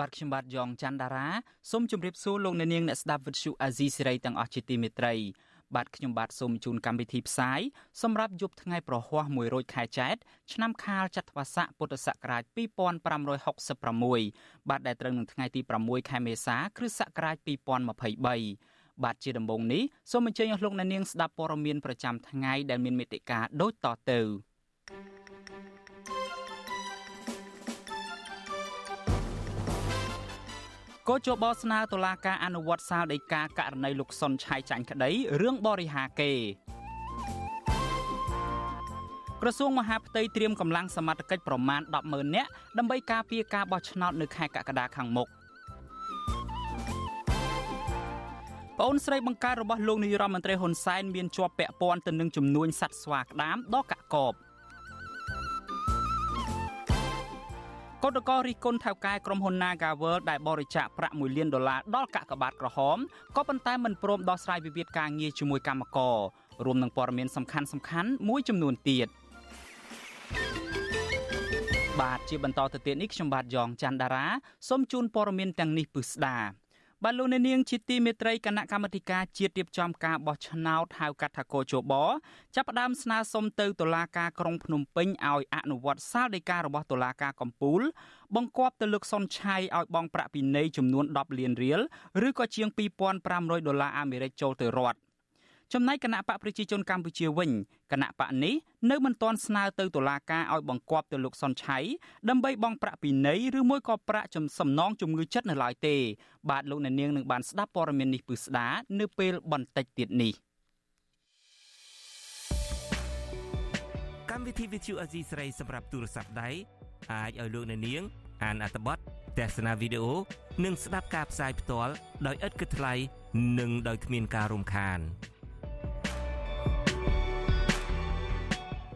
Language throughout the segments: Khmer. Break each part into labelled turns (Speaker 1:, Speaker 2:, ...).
Speaker 1: បាទខ្ញុំបាទយ៉ងច័ន្ទដារាសូមជម្រាបសួរលោកអ្នកនាងអ្នកស្ដាប់វិទ្យុអាស៊ីសេរីទាំងអស់ជាទីមេត្រីបាទខ្ញុំបាទសូមជូនកម្មវិធីផ្សាយសម្រាប់យប់ថ្ងៃប្រហ័ស1រោចខែចែកឆ្នាំខាលចត្វាស័កពុទ្ធសករាជ2566បាទដែលត្រូវនឹងថ្ងៃទី6ខែមេសាគ្រិស្តសករាជ2023បាទជាដំបូងនេះសូមអញ្ជើញអស់លោកអ្នកនាងស្ដាប់ព័ត៌មានប្រចាំថ្ងៃដែលមានមេត្តាដូចតទៅ កោជបស្នើតុលាការអនុវត្តសាលដីកាករណីលោកសុនឆៃចាញ់ក្តីរឿងបរិហាគេក្រសួងមហាផ្ទៃត្រៀមកម្លាំងសមត្ថកិច្ចប្រមាណ100000នាក់ដើម្បីការពារការបោះឆ្នោតនៅខែកក្កដាខាងមុខប្អូនស្រីបង្ការរបស់លោកនាយរដ្ឋមន្ត្រីហ៊ុនសែនមានជាប់ពាក់ព័ន្ធទៅនឹងចំនួនសัตว์ស្វាក្តាមដ៏កាក់កប កោតកោរិះគន់ថៅកែក្រុមហ៊ុន Nagaworld ដែលបរិច្ចាគប្រាក់1លានដុល្លារដល់កាកបាទក្រហមក៏ប៉ុន្តែមិនព្រមដោះស្រាយវិវាទការងារជាមួយកម្មកររួមនឹងព័ត៌មានសំខាន់សំខាន់មួយចំនួនទៀតបាទជាបន្តទៅទៀតនេះខ្ញុំបាទយ៉ងច័ន្ទដារាសូមជូនព័ត៌មានទាំងនេះពិស្ដា បាទលោកអ្នកនាងជាទីមេត្រីគណៈកម្មាធិការជាតិរៀបចំការបោះឆ្នោតហៅកាត់ថាកោជបចាប់ផ្ដើមស្នើសុំទៅតុលាការក្រុងភ្នំពេញឲ្យអនុវត្តសាលដីការបស់តុលាការកំពូល បង្គាប់ទៅលើកសុនឆៃឲ្យបង់ប្រាក់ពិន័យចំនួន10លានរៀលឬក៏ជាង2500ដុល្លារអាមេរិកចូលទៅរដ្ឋ ចំណែកគណៈបកប្រជាជនកម្ពុជាវិញគណៈបកនេះនៅមិនទាន់ស្នើទៅតុលាការឲ្យបង្គាប់ទៅលោកសុនឆៃដើម្បីបង់ប្រាក់ពិន័យឬមួយក៏ប្រាក់សំណងជំងឺចិត្តនៅឡើយទេ បាទលោកអ្នកនាងនឹងបានស្ដាប់ព័ត៌មាននេះពឹស្ដានៅពេលបន្តិចទៀតនេះ
Speaker 2: កម្មវិធី Vithu Azizi ស្រីសម្រាប់ទូរស័ព្ទដៃអាចឲ្យលោកអ្នកនាង អានអត្ថបទទស្សនាវីដេអូនិងស្ដាប់ការផ្សាយផ្ទាល់ដោយឥតគិតថ្លៃនិងដោយគ្មានការរំខាន។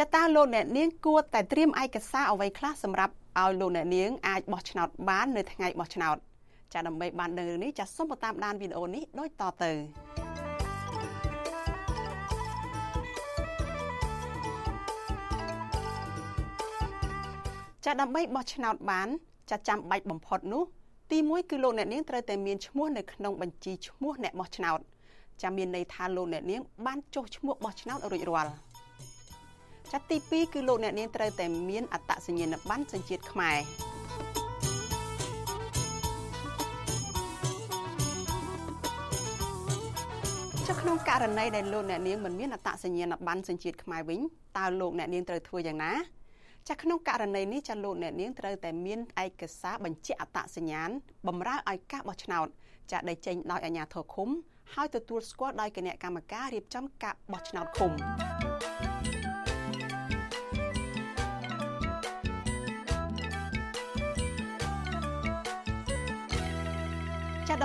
Speaker 3: ចតាលោកអ្នកនាងគួរតែត្រៀមឯកសារអ្វីខ្លះសម្រាប់ឲ្យលោកអ្នកនាងអាចបោះឆ្នោតបាននៅថ្ងៃបោះឆ្នោតចាដើម្បីបានដឹងរឿងនេះចាសូមតាមដានវីដេអូនេះដូចតទៅចាដើម្បីបោះឆ្នោតបានចាចាំបាច់បំផុតនោះទី1គឺលោកអ្នកនាងត្រូវតែមានឈ្មោះនៅក្នុងបញ្ជីឈ្មោះអ្នកបោះឆ្នោតចាំមានន័យថាលោកអ្នកនាងបានចុះឈ្មោះបោះឆ្នោតរួចរាល់ ចាត់ទី2គឺលោកអ្នកនាងត្រូវតែមានអត្តសញ្ញាណប័ណ្ណសញ្ជាតិខ្មែរចុះក្នុងករណីដែលលោកអ្នកនាងមិនមានអត្តសញ្ញាណប័ណ្ណសញ្ជាតិខ្មែរវិញតើលោកអ្នកនាងត្រូវធ្វើយ៉ាងណាចាក្នុងករណីនេះចាលោកអ្នកនាងត្រូវតែមានឯកសារបញ្ជាក់អត្តសញ្ញាណបម្រើឲ្យការបោះឆ្នោតចាដែលចេញដោយអាជ្ញាធរឃុំហើយទទួលស្គាល់ដោយគណៈកម្មការរៀបចំការបោះឆ្នោតឃុំ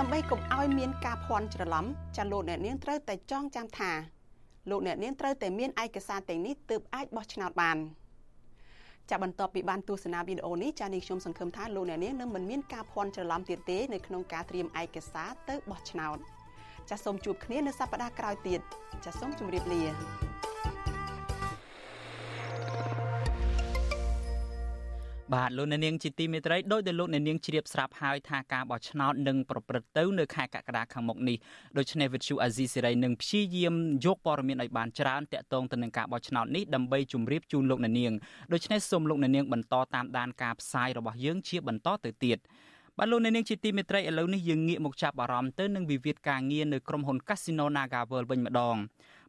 Speaker 3: ដើម្បីកុំឲ្យមានការភ័ន្តច្រឡំចាលោកអ្នកនាងត្រូវតែចងចាំថាលោកអ្នកនាងត្រូវតែមានឯកសារទាំងនេះទើបអាចបោះឆ្នោតបានចាបន្ទាប់ពីបានទស្សនាវីដេអូនេះចានេះខ្ញុំសង្ឃឹមថាលោកអ្នកនាងនឹងមិនមានការភ័ន្តច្រឡំទៀតទេនៅក្នុងការត្រៀមឯកសារទៅបោះឆ្នោតចាសូមជួបគ្នានៅសប្តាហ៍ក្រោយទៀតចាសូមជម្រាបលា
Speaker 1: បាទលោកអ្នកនាងជាទីមេត្រីដោយដែលលោកអ្នកនាងជ្រាបស្រាប់ហើយថាការបោះឆ្នោតនឹងប្រព្រឹត្តទៅនៅខែកក្កដាខាងមុខនេះដូច្នេះវិទ្យុអាស៊ីសេរីនឹងព្យាយាមយកព័ត៌មានឲ្យបានច្រើនតាក់ទងទៅនឹងការបោះឆ្នោតនេះដើម្បីជម្រាបជូនលោកអ្នកនាងដូច្នេះសូមលោកអ្នកនាងបន្តតាមដានការផ្សាយរបស់យើងជាបន្តទៅទៀតបាទលោកអ្នកនាងជាទីមេត្រីឥឡូវនេះយើងងាកមកចាប់អារម្មណ៍ទៅនឹងវិវាទការងារនៅក្រុមហ៊ុន Casino NagaWorld វិញម្ដង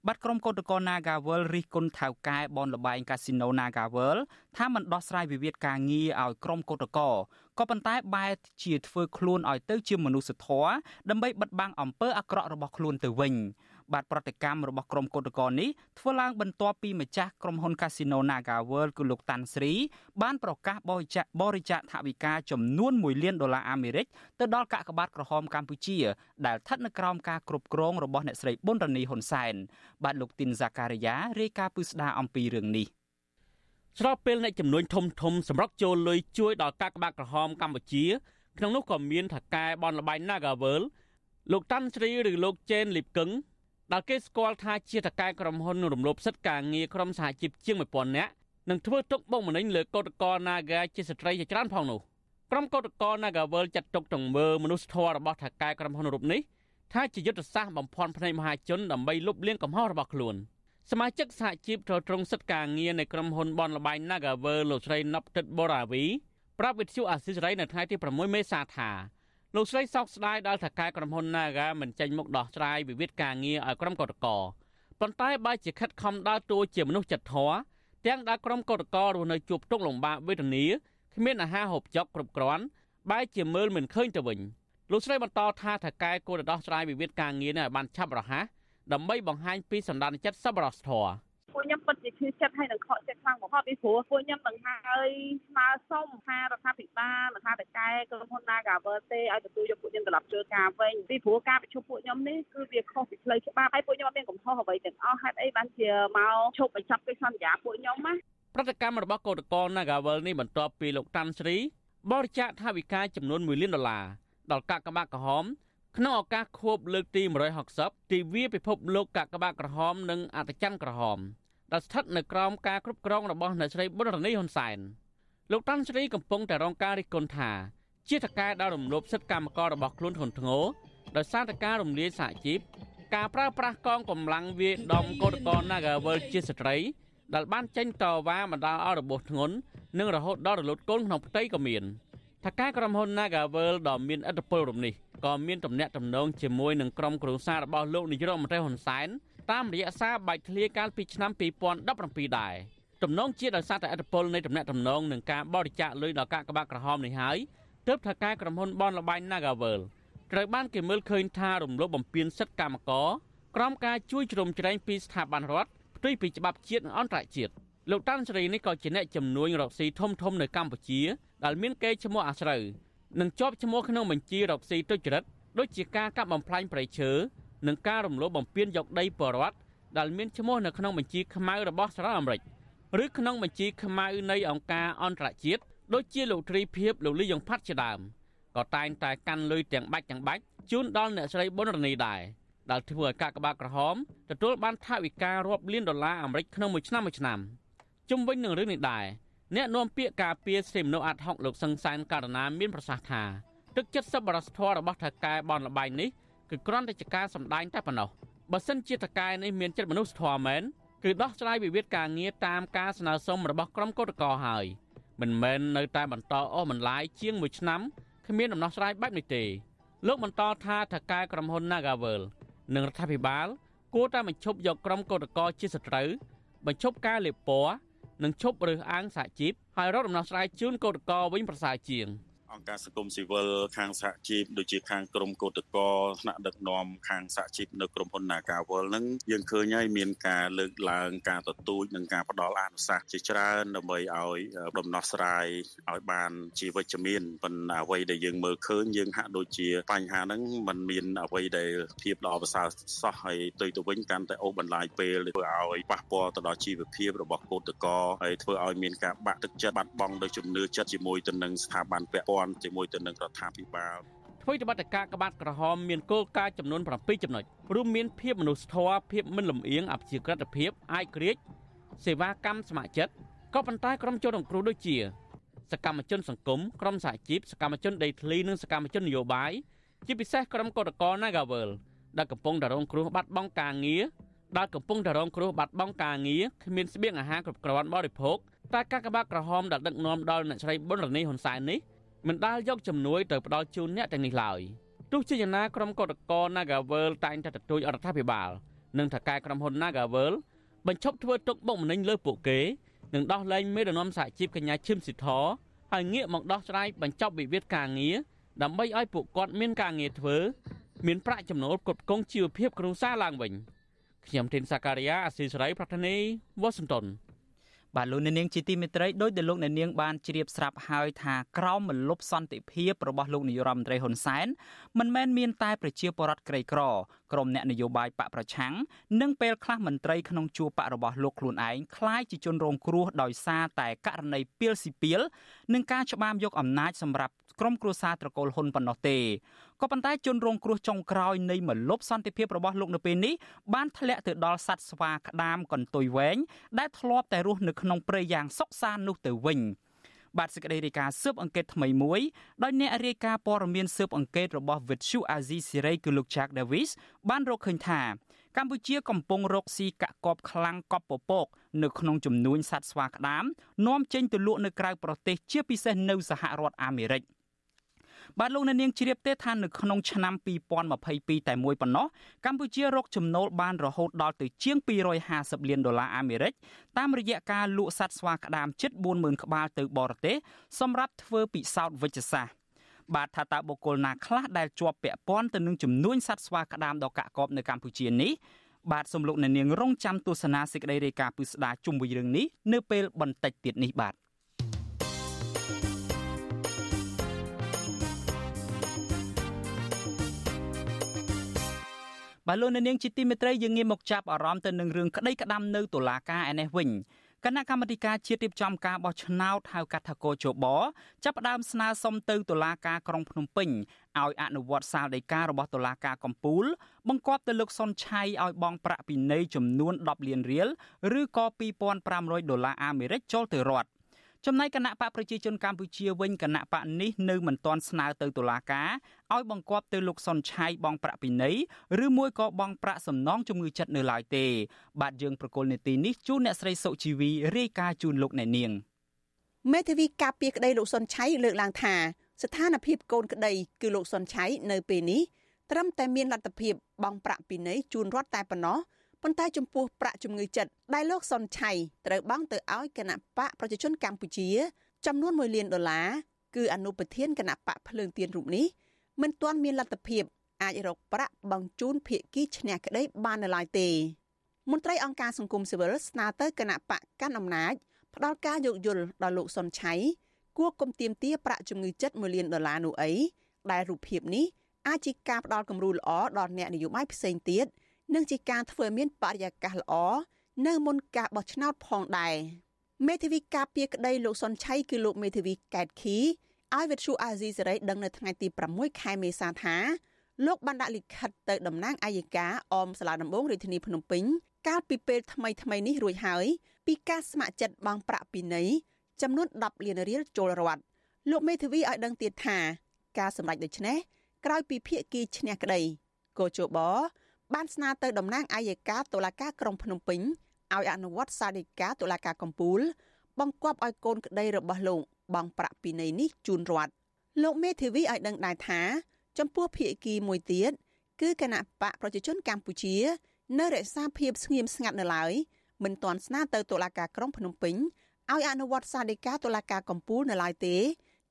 Speaker 1: បាត់ក្រុមកោតក្រ NagaWorld រិះគន់ថៅកែបនលបែង Casino NagaWorld ថាមិនដោះស្រាយវិវាទការងារឲ្យក្រុមកោតក្រក៏ប៉ុន្តែបែរជាធ្វើខ្លួនឲ្យទៅជាមនុស្សធម៌ដើម្បីបិទបាំងអំពើអាក្រក់របស់ខ្លួនទៅវិញ បាទប្រតិកម្មរបស់ក្រុមកោតក្រនេះធ្វើឡើងបន្ទាប់ពីម្ចាស់ក្រុមហ៊ុន Casino Naga World គឺលោកតាន់ស្រីបានប្រកាសបរិច្ចាគបរិច្ចាគថវិកាចំនួន1លានដុល្លារអាមេរិកទៅដល់កាកបាទក្រហមកម្ពុជាដែលស្ថិតនៅក្រោមការគ្រប់គ្រងរបស់អ្នកស្រីប៊ុនរនីហ៊ុនសែនបាទលោកទីនហ្សាការីយ៉ារាយការណ៍ពឹស្ដារអំពីរឿងនេះ
Speaker 4: ស្របពេលអ្នកចំនួនធំធំសម្រាប់ចូលលុយជួយដល់កាកបាទក្រហមកម្ពុជាក្នុងនោះក៏មានថកែបនលបៃ Nagavel លោកតាន់ស្រីឬលោកចេនលីបកឹង ដែលគេស្គាល់ថាជាតកែក្រុមហ៊ុនរំលោភសិទ្ធិការងារក្រុមសហជីពជាង1000នាក់នឹងធ្វើទុកបុកម្នេញលើកោតក្រ Naga ជាស្ត្រីជាច្រើនផងនោះក្រុមកោតក្រ Nagawal ចាត់ទុកទង្វើមនុស្សធម៌របស់ថកែក្រុមហ៊ុនរូបនេះថាជាយុទ្ធសាស្ត្របំភាន់ភ្នែកមហាជនដើម្បីលុបលាងកំហុសរបស់ខ្លួនសមាជិកសហជីពត្រូវត្រង់សិទ្ធិការងារនៃក្រុមហ៊ុនបនលបែង Nagawal លោកស្រីណប់ទឹកបូរ៉ាវីប្រាប់វិទ្យុអាស៊ីសេរីនៅថ្ងៃទី6មេសាថា លោកស្រីសោកស្ដាយដល់ថៅកែក្រុមហ៊ុន Naga មិនចេញមុខដោះស្រាយវិវាទការងារឲ្យក្រុមកោតក្រប៉ុន្តែបើជាខិតខំដើរតួជាមនុស្សចិត្តធម៌ទាំងដែលក្រុមកោតក្ររស់នៅជួបទុកលំបាកវេទនាគ្មានអាហារហូបចុកគ្រប់គ្រាន់បែរជាមើលមិនឃើញទៅវិញលោកស្រីបន្តថាថៅកែគួរដោះស្រាយវិវាទការងារនេះឲ្យបានឆាប់រហ័សដើម្បីបង្ហាញពីសម្ដានចិត្តសប្បុរសធម៌
Speaker 5: ពួកខ្ញុំពិតជាឈឺចិត្តហើយនឹងខកចិត្តខ្លាំងបំផុតពីព្រោះពួកខ្ញុំនឹងហើយស្នើសុំថារដ្ឋាភិបាលរដ្ឋាភិបាលក្រុមហ៊ុន Nagavel ទេឲ្យទទួលយកពួកខ្ញុំត្រឡប់ធ្វើការវិញពីព្រោះការប្រជុំពួកខ្ញុំនេះគឺវាខុសពីផ្លូវច្បាប់ហើយពួកខ្ញុំអត់មានកំហុសអ្វីទាំងអស់ហេតុអីបានជាមកឈប់បញ្ចប់កិច្ចសន្យាពួកខ្ញុំណា
Speaker 4: ប្រតិកម្មរបស់កោតក្រ Nagavel នេះបន្ទាប់ពីលោកតាន់ស្រីបរិច្ចាគថវិកាចំនួន1លានដុល្លារដល់កាកបាទក្រហមក្នុងឱកាសខួបលើកទី160ទិវាពិភពលោកកាកបាទក្រហមនិងអត្តច័ន្ទក្រហម ដែលស្ថិតនៅក្រោមការគ្រប់គ្រងរបស់អ្នកស្រីប៊ុនរនីហ៊ុនសែនលោកតាន់ស្រីកំពុងតែរងការរិះគន់ថាជាតកែដល់រំលោភសិទ្ធិកម្មកររបស់ខ្លួនធ្ងន់ធ្ងរដោយសារតែការរំលាយសហជីពការប្រើប្រាស់កងកម្លាំងវាដំកោតកោ Nagawal ជាស្ត្រីដែលបានចេញតវ៉ាបណ្ដាលឲ្យរបួសធ្ងន់និងរហូតដល់រលត់កូនក្នុងផ្ទៃក៏មានថាការក្រុមហ៊ុន Nagawal ដ៏មានឥទ្ធិពលរំនេះក៏មានទំនាក់ទំនងជាមួយនឹងក្រុមគ្រួសាររបស់លោកនាយរដ្ឋមន្ត្រីហ៊ុនសែន តាមរយៈសារបែកធ្លាយកាលពីឆ្នាំ2017ដែរទំនងជាដោយសារតែអត្តពលនៃទំនាក់ទំនងនឹងការបរិច្ចាគលុយដល់កាកបាទក្រហមនេះហើយទើបថាការក្រុមហ៊ុនបនលបែង Nagavel ត្រូវបានគេមើលឃើញថារំលោភបំពានសិទ្ធិកម្មករក្រោមការជួយជ្រោមជ្រែងពីស្ថាប័នរដ្ឋផ្ទុយពីច្បាប់ជាតិនិងអន្តរជាតិលោកតាន់សេរីនេះក៏ជាអ្នកជំនួញរកស៊ីធំធំនៅកម្ពុជាដែលមានកេរ្តិ៍ឈ្មោះអាស្រូវនិងជាប់ឈ្មោះក្នុងបញ្ជីរកស៊ីទុច្ចរិតដូចជាការកាប់បំផ្លាញព្រៃឈើ និងការរំលោភបំពានយកដីបរដ្ឋដែលមានឈ្មោះនៅក្នុងបញ្ជីខ្មៅរបស់សហរដ្ឋអាមេរិកឬក្នុងបញ្ជីខ្មៅនៃអង្គការអន្តរជាតិដូចជាលោកទ្រីភិបលោកលីយ៉ុងផាត់ជាដើមក៏តែងតែកាន់លុយទាំងបាច់ទាំងបាច់ជូនដល់អ្នកស្រីប៊ុនរនីដែរដែលធ្វើឲ្យកាកបាទក្រហមទទួលបានថវិការាប់លានដុល្លារអាមេរិកក្នុងមួយឆ្នាំមួយឆ្នាំជុំវិញនឹងរឿងនេះដែរអ្នកនាំពាក្យការពារសិទ្ធិមនុស្សអាត់ហុកលោកសង្សានករណាមានប្រសាសន៍ថាទឹកចិត្តសប្បុរសធម៌របស់ថៅកែបនលបែងនេះ គឺគ្រាន់តែជាការសម្ដែងតែប៉ុណ្ណោះបើសិនជាតកែនេះមានចិត្តមនុស្សធម៌មែនគឺដោះស្រាយវិវាទការងារតាមការស្នើសុំរបស់ក្រុមកោតក្រហើយមិនមែននៅតែបន្តអស់បន្លាយជាង1ឆ្នាំគ្មានដំណោះស្រាយបែបនេះទេលោកបន្តថាតកែក្រុមហ៊ុន Nagavel និងរដ្ឋាភិបាលគួរតែបញ្ឈប់យកក្រុមកោតក្រជាសត្រូវបញ្ឈប់ការលេបពណ៌និងឈប់រើសអើងសហជីពហើយរកដំណោះស្រាយជូនកោតក្រវិញប្រសើរជាង។
Speaker 6: អង្គការសង្គមស៊ីវិលខាងសហជីពដូចជាខាងក្រមកោតកលថ្នាក់ដឹកនាំខាងសហជីពនៅក្រុមហ៊ុន Nagawal ហ្នឹងយើងឃើញហើយមានការលើកឡើងការទទូចនិងការផ្ដល់អនុសាសន៍ជាច្រើនដើម្បីឲ្យដំណោះស្រាយឲ្យបានជាវិជ្ជមានប៉ុន្តែអ្វីដែលយើងមើលឃើញយើងហាក់ដូចជាបញ្ហាហ្នឹងมันមានអ្វីដែលភាពល្អប្រសើរសោះហើយទៅទៅវិញកាន់តែអូសបន្លាយពេលធ្វើឲ្យប៉ះពាល់ទៅដល់ជីវភាពរបស់កោតកលហើយធ្វើឲ្យមានការបាក់ទឹកចិត្តបាត់បង់ដោយជំនឿចិត្តជាមួយទៅនឹងស្ថាប័នពាក់ព័ន្ធជាមួយទៅនឹងរដ្ឋាភិបាល
Speaker 4: ធ្វើទៅបដការក្បាត់ក្រហមមានគោលការណ៍ចំនួន7ចំណុចរួមមានភាពមនុស្សធម៌ភាពមិនលំអៀងអព្យាក្រឹតភាពអាយក្រិចសេវាកម្មស្ម័គ្រចិត្តក៏ប៉ុន្តែក្រុមជនរងគ្រោះដូចជា សកម្មជនសង្គមក្រុមសហជីពសកម្មជនដីធ្លីនិងសកម្មជននយោបាយជាពិសេសក្រុមកោតក្រ Nagawal ដែលកំពុងតែរងគ្រោះបាត់បង់ការងារដែលកំពុងតែរងគ្រោះបាត់បង់ការងារគ្មានស្បៀងអាហារគ្រប់គ្រាន់បរិភោគតែកាកបាទក្រហមដែលដឹកនាំដល់អ្នកស្រីប៊ុនរនីហ៊ុនសែននេះ មិនដាល់យកជំនួយទៅផ្ដល់ជូនអ្នកទាំងនេះឡើយទោះជាយ៉ាងណាក្រុមកោតក្រ Nagavel តែងតែទទូចរដ្ឋាភិបាលនិងថៅកែក្រុមហ៊ុន Nagavel បញ្ឈប់ធ្វើទុកបុកម្នេញលើពួកគេនិងដោះលែងមេដឹកនាំសហជីពកញ្ញាឈឹមស៊ីធហើយងាកមកដោះស្រាយបញ្ចប់វិវាទការងារដើម្បីឲ្យពួកគាត់មានការងារធ្វើ មានប្រាក់ចំណូលផ្គត់ផ្គង់ជីវភាពគ្រួសារឡើងវិញខ្ញុំទីនសាការីយ៉ាអស៊ីសេរីប្រធានីវ៉ាស៊ីនតោន
Speaker 1: បាទលោកអ្នកនាងជាទីមេត្រីដោយដែលលោកអ្នកនាងបានជ្រាបស្រាប់ហើយថាក្រោមមលុបសន្តិភាពរបស់លោកនាយរដ្ឋមន្ត្រីហ៊ុនសែនមិនមែនមានតែប្រជាពលរដ្ឋក្រីក្រក្រុមអ្នកនយោបាយបកប្រឆាំងនិងពេលខ្លះមន្ត្រីក្នុងជួរបករបស់លោកខ្លួនឯងคล้ายជាជនរងគ្រោះដោយសារតែករណីពីលស៊ីពីលនិងការច្បាមយកអំណាចសម្រាប់ក្រុមគ្រួសារត្រកូលហ៊ុនប៉ុណ្ណោះទេ ក៏ប៉ុន្តែជនរងគ្រោះចុងក្រោយនៃមលុបសន្តិភាពរបស់លោកនៅពេលនេះបានធ្លាក់ទៅដល់សត្វស្វាក្តាមកន្ទុយវែងដែលធ្លាប់តែរស់នៅក្នុងព្រៃយ៉ាងសុខសាន្តនោះទៅវិញបាទសេចក្តីរាយការណ៍ស៊ើបអង្កេតថ្មីមួយដោយអ្នករាយការណ៍ព័ត៌មានស៊ើបអង្កេតរបស់ Vithu Azizi Siri គឺលោក Jack Davis បានរកឃើញថាកម្ពុជាកំពុងរកស៊ីកាក់កបខ្លាំងកប់ពពកនៅក្នុងចំនួនសត្វស្វាក្តាមនាំចេញទៅលក់នៅក្រៅប្រទេសជាពិសេសនៅសហរដ្ឋអាមេរិក។ បាទលោកអ្នកនាងជ្រាបទេថានៅក្នុងឆ្នាំ2022តែមួយប៉ុណ្ណោះកម្ពុជារកចំណូលបានរហូតដល់ទៅជាង250លានដុល្លារអាមេរិកតាមរយៈការលក់សត្វស្វាក្តាមជិត40000ក្បាលទៅបរទេសសម្រាប់ធ្វើពិសោធន៍វិជ្ជសាស្ត្របាទថាតើបុគ្គលណាខ្លះដែលជាប់ពាក់ព័ន្ធទៅនឹងចំនួនសត្វស្វាក្តាមដ៏កាក់កបនៅកម្ពុជានេះបាទសំលោកអ្នកនាងរងចាំទស្សនាសេចក្តីរាយការណ៍ពិស្ដារជុំវិញរឿងនេះនៅពេលបន្តិចទៀតនេះបាទ បាទលោកនាងជាទីមេត្រីយើងងាកមកចាប់អារម្មណ៍ទៅនឹងរឿងក្តីក្តាំនៅតុលាការឯនេះវិញគណៈកម្មាធិការជាតិរៀបចំការបោះឆ្នោតហៅកាត់ថាកោជបចាប់ផ្ដើមស្នើសុំទៅតុលាការក្រុងភ្នំពេញឲ្យអនុវត្តសាលដីការបស់តុលាការកំពូល បង្គាប់ទៅលោកសុនឆៃឲ្យបង់ប្រាក់ពិន័យចំនួន10លានរៀលឬក៏2500ដុល្លារអាមេរិកចូលទៅរដ្ឋ ចំណែកគណៈបកប្រជាជនកម្ពុជាវិញគណៈបកនេះនៅមិនទាន់ស្នើទៅតុលាការឲ្យបង្គាប់ទៅលោកសុនឆៃបង់ប្រាក់ពិន័យឬមួយក៏បង់ប្រាក់សំណងជំងឺចិត្តនៅឡើយទេ បាទយើងប្រកុលនេតិនេះជូនអ្នកស្រីសុជីវីរាយការណ៍ជូនលោកអ្នកនាង
Speaker 3: មេធាវីការពារក្តីលោកសុនឆៃលើកឡើងថាស្ថានភាពកូនក្តីគឺលោកសុនឆៃនៅពេលនេះត្រឹមតែមានលទ្ធភាពបង់ប្រាក់ពិន័យជូនរដ្ឋតែប៉ុណ្ណោះ ប៉ុន្តែចំពោះប្រាក់ជំងឺចិត្តដែលលោកសុនឆៃត្រូវបង់ទៅឲ្យគណៈបកប្រជាជនកម្ពុជា ចំនួន1លានដុល្លារគឺអនុប្រធានគណៈបកភ្លើងទៀនរូបនេះមិនទាន់មានលទ្ធភាពអាចរកប្រាក់បង់ជូនភៀកគីឈ្នះក្តីបាននៅឡើយទេមន្ត្រីអង្គការសង្គមស៊ីវិលស្នើទៅគណៈបកកាន់អំណាចផ្ដល់ការយោគយល់ដល់លោកសុនឆៃគួរគុំទៀមទាប្រាក់ជំងឺចិត្ត1លានដុល្លារនោះអីដែលរូបភាពនេះអាចជាការផ្ដល់គំរូល្អដល់អ្នកនយោបាយផ្សេងទៀត និងជាការធ្វើមានបរិយាកាសល្អនៅមុនការបោះឆ្នោតផងដែរមេធាវីការពារក្តីលោកសុនឆៃគឺលោកមេធាវីកែតខីឲ្យវិទ្យុអាស៊ីសេរីដឹងនៅថ្ងៃទី6ខែមេសាថាលោកបានដាក់លិខិតទៅតំណាងអัยការអមសាលាដំបងរាជធានីភ្នំពេញកាលពីពេលថ្មីថ្មីនេះរួចហើយពីការស្ម័គ្រចិត្តបង់ប្រាក់ពិន័យចំនួន10លានរៀលចូលរដ្ឋលោកមេធាវីឲ្យដឹងទៀតថាការសម្រេចដូច្នេះក្រោយពីភៀកគីឈ្នះក្តីកោជប បានស្នើទៅតំណាងអัยការតុលាការក្រុងភ្នំពេញឲ្យអនុវត្តសាលដីកាតុលាការកំពូល បង្គាប់ឲ្យកូនក្តីរបស់លោកបង់ប្រាក់ពិន័យនេះជូនរដ្ឋលោកមេធាវីឲ្យដឹងដែរថា ចំពោះភៀកគីមួយទៀតគឺគណៈបកប្រជាជនកម្ពុជា នៅរក្សាភាពស្ងៀមស្ងាត់នៅឡើយមិនទាន់ស្នើទៅតុលាការក្រុងភ្នំពេញឲ្យអនុវត្តសាលដីកាតុលាការកំពូលនៅឡើយទេ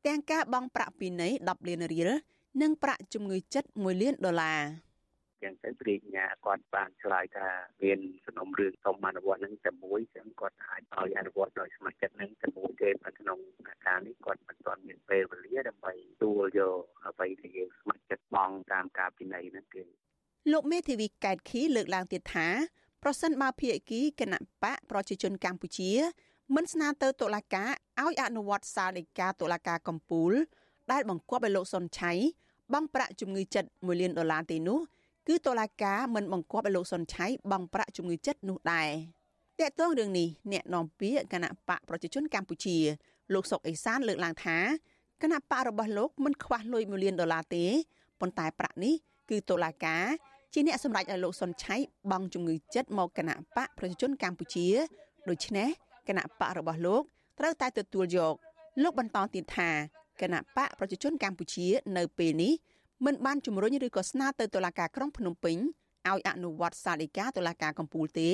Speaker 3: ទាំងការបង់ប្រាក់ពិន័យ10លានរៀលនិងប្រាក់ជំងឺចិត្ត1លានដុល្លារ
Speaker 7: ចឹងទៅព្រាជ្ញាគាត់បានឆ្លើយថាមានសំណុំរឿងសុំអនុវត្តនឹងតែមួយចឹងគាត់អាចឲ្យអនុវត្តដោយស្ម័គ្រចិត្តនឹងតែមួយទេនៅក្នុងការនេះគាត់មិនទាន់មានពេលវេលាដើម្បីទួលយកអ្វីដែលយើងស្ម័គ្រចិត្តបង់តាមការពិន័យនោះទេ
Speaker 3: លោកមេធាវីកែតខីលើកឡើងទៀតថាប្រសិនបើភាគីគណៈបកប្រជាជនកម្ពុជា មិនស្នើទៅតុលាការឲ្យអនុវត្តសាលដីកាតុលាការកំពូល ដែលបង្គាប់ឲ្យលោកសុនឆៃបង់ប្រាក់ជំងឺចិត្ត1លានដុល្លារទេនោះ គឺតុលាការមិនបង្គាប់ឲ្យលោកសុនឆៃបង់ប្រាក់ជំងឺចិត្តនោះដែរតកតងរឿងនេះអ្នកនាំពាក្យគណៈបកប្រជាជនកម្ពុជា លោកសុកអេសានលើកឡើងថាគណៈបករបស់លោកមិនខ្វះលុយ1លានដុល្លារទេប៉ុន្តែប្រាក់នេះគឺតុលាការជាអ្នកសម្រេចឲ្យលោកសុនឆៃបង់ជំងឺចិត្តមកគណៈបកប្រជាជនកម្ពុជាដូច្នេះគណៈបករបស់លោកត្រូវតែទទួលយក លោកបន្តទៀតថាគណៈបកប្រជាជនកម្ពុជា នៅពេលនេះ មិនបានជំរុញឬក៏ស្នើទៅតុលាការក្រុងភ្នំពេញឲ្យអនុវត្តសាលដីកាតុលាការកំពូលទេ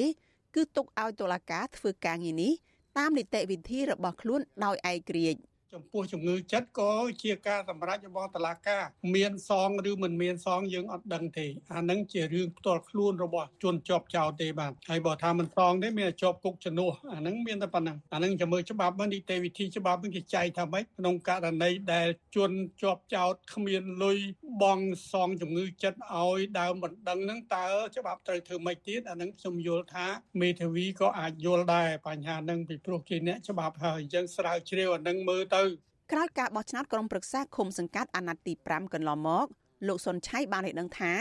Speaker 3: គឺទុកឲ្យតុលាការធ្វើការងារនេះតាមនីតិវិធីរបស់ខ្លួនដោយឯករាជ្យ
Speaker 8: ចំពោះជំងឺចិត្តក៏ជាការសម្រេចរបស់តុលាការមានសងឬមិនមានសងយើងអត់ដឹងទេអានឹងជារឿងផ្ទាល់ខ្លួនរបស់ជនជាប់ចោតទេបាទហើយបើថាមិនសងទេមានជាប់គុកជំនួសអានឹងមានតែប៉ុណ្ណឹងអានឹងចាំមើលច្បាប់នីតិវិធីច្បាប់នឹងគេចែកថាម៉េចក្នុងករណីដែលជនជាប់ចោតគ្មានលុយបងសងជំងឺចិត្តឲ្យដើមមិនដឹងនឹងតើច្បាប់ត្រូវធ្វើម៉េចទៀតអានឹងខ្ញុំយល់ថាមេធាវីក៏អាចយល់ដែរបញ្ហានឹងពីព្រោះជាអ្នកច្បាប់ហើយអញ្ចឹងស្រាវជ្រាវអានឹងមើលទៅ
Speaker 3: ក្រោយការបោះឆ្នោតក្រុមប្រឹក្សាឃុំសង្កាត់អាណត្តិទី5កន្លងមកលោកសុនឆៃបានឲ្យដឹងថា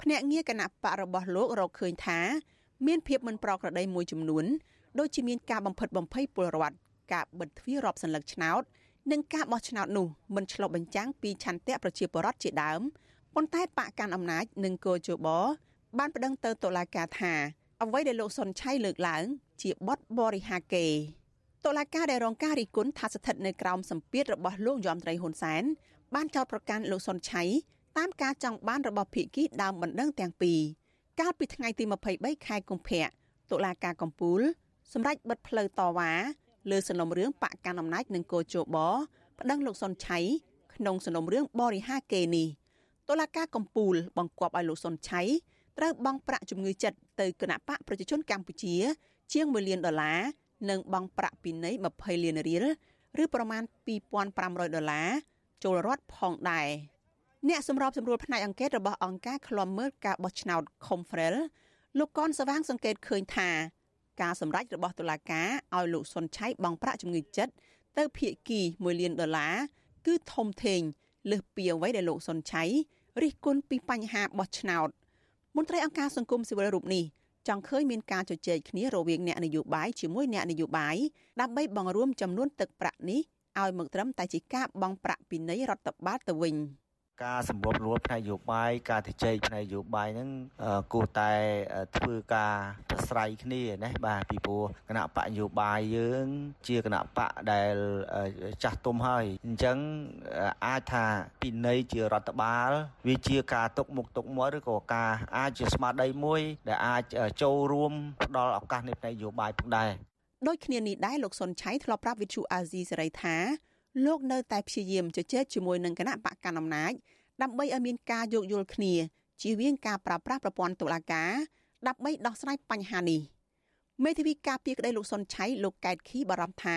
Speaker 3: ភ្នាក់ងារគណៈបករបស់លោករកឃើញថាមានភាពមិនប្រក្រតីមួយចំនួនដូចជាមានការបំផិតបំភ័យពលរដ្ឋការបិទទ្វាររាប់សន្លឹកឆ្នោតនិងការបោះឆ្នោតនោះមិនឆ្លុះបញ្ចាំងពីឆន្ទៈប្រជាពលរដ្ឋជាដើមប៉ុន្តែបកកាន់អំណាចនិងកោជបបានប្តឹងទៅតុលាការថាអ្វីដែលលោកសុនឆៃលើកឡើង ជាបទបរិហាកេតុ លាការដែលរងការរិះគន់ថាស្ថិតនៅក្រោមសម្ពាធរបស់លោកយមត្រីហ៊ុនសែនបានចោទប្រកាន់លោកសុនឆៃតាមការចង់បានរបស់ភៀកគីដើមបណ្ដឹងទាំងពីរកាលពីថ្ងៃទី23ខែកុម្ភៈតុលាការកំពូលសម្រេចបិទផ្លូវតវ៉ាលើសំណុំរឿងបកកណ្ដាលអំណាចនិងកោជបប្តឹងលោកសុនឆៃក្នុងសំណុំរឿងបរិហាកេនេះតុលាការកំពូលបង្គាប់ឲ្យលោកសុនឆៃត្រូវបង់ប្រាក់ជំងឺចិត្តទៅគណៈបកប្រជាជនកម្ពុជា ជាង1លានដុល្លារ និងបង់ប្រាក់ពិន័យ20លានរៀលឬប្រមាណ2500ដុល្លារចូលរដ្ឋផងដែរអ្នកសម្របសម្រួលផ្នែកអង្កេតរបស់អង្គការឃ្លាំមើលការបោះឆ្នោត Confrel លោកកនសវាងសង្កេតឃើញថាការសម្រេចរបស់តុលាការឲ្យលោកសុនឆៃបង់ប្រាក់ជំងឺចិត្តទៅភៀកគី1លានដុល្លារគឺធំធេងលើសពីអ្វីដែលលោកសុនឆៃរិះគន់ពីបញ្ហាបោះឆ្នោតមន្ត្រីអង្គការសង្គមស៊ីវិលរូបនេះ ចង់ឃើញមានការជជែកគ្នារវាងអ្នកនយោបាយជាមួយអ្នកនយោបាយដើម្បីបង្រួមចំនួនទឹកប្រាក់នេះឲ្យមកត្រឹមតែជាការបង់ប្រាក់ពីនៃរដ្ឋបាលទៅវិញ។
Speaker 9: ការសម្របរួលផ្នែកនយោបាយការទៅជែកផ្នែកនយោបាយហ្នឹងគួរតែធ្វើការប្រស្រ័យគ្នាណាបាទពីព្រោះគណៈបកនយោបាយយើង ជាគណៈបកដែលចាស់ទុំហើយអញ្ចឹងអាចថាពីនៃជារដ្ឋបាល វាជាការទុកមុខទុកមាត់ឬក៏ការអាចជាស្មារតីមួយ ដែលអាចចូលរួមផ្ដល់ឱកាសនៃផ្នែកនយោបាយផងដែរ
Speaker 3: ដូចគ្នានេះដែរលោកសុនឆៃធ្លាប់ប្រាប់វិទ្យុអាស៊ីសេរីថា លោកនៅតែព្យាយាមជជែកជាមួយនឹងគណៈបកកណ្ដាលអំណាចដើម្បីឲ្យមានការយោគយល់គ្នាជៀសវាងការប្រើប្រាស់ប្រព័ន្ធតុលាការដើម្បីដោះស្រាយបញ្ហានេះមេធាវីការពារក្តីលោកសុនឆៃលោកកែតខីបារម្ភថា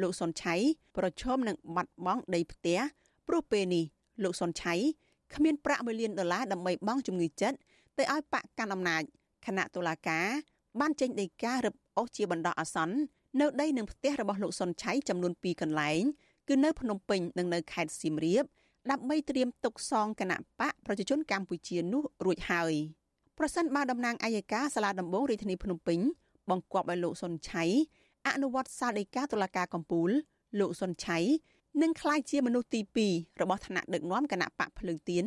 Speaker 3: លោកសុនឆៃប្រឈមនឹងបាត់បង់ដីផ្ទះព្រោះពេលនេះលោកសុនឆៃគ្មានប្រាក់1លានដុល្លារដើម្បីបង់ជំងឺចិត្តទៅឲ្យបកកាន់អំណាចគណៈតុលាការបានចេញដីការរឹបអូសជាបណ្ដោះអាសន្ននៅដីនឹងផ្ទះរបស់លោកសុនឆៃចំនួន2កន្លែង គឺនៅភ្នំពេញនិងនៅខេត្តសៀមរាបដើម្បីត្រៀមទុកសងគណៈបកប្រជាជនកម្ពុជានោះរួចហើយប្រសិនបើតំណាងអัยការសាលាដំបងរាជធានីភ្នំពេញបង្គាប់ឲ្យលោកសុនឆៃអនុវត្តសាលដីកាតុលាការកំពូល លោកសុនឆៃនឹងក្លាយជាមនុស្សទី2របស់ថ្នាក់ដឹកនាំគណៈបកភ្លើងទៀន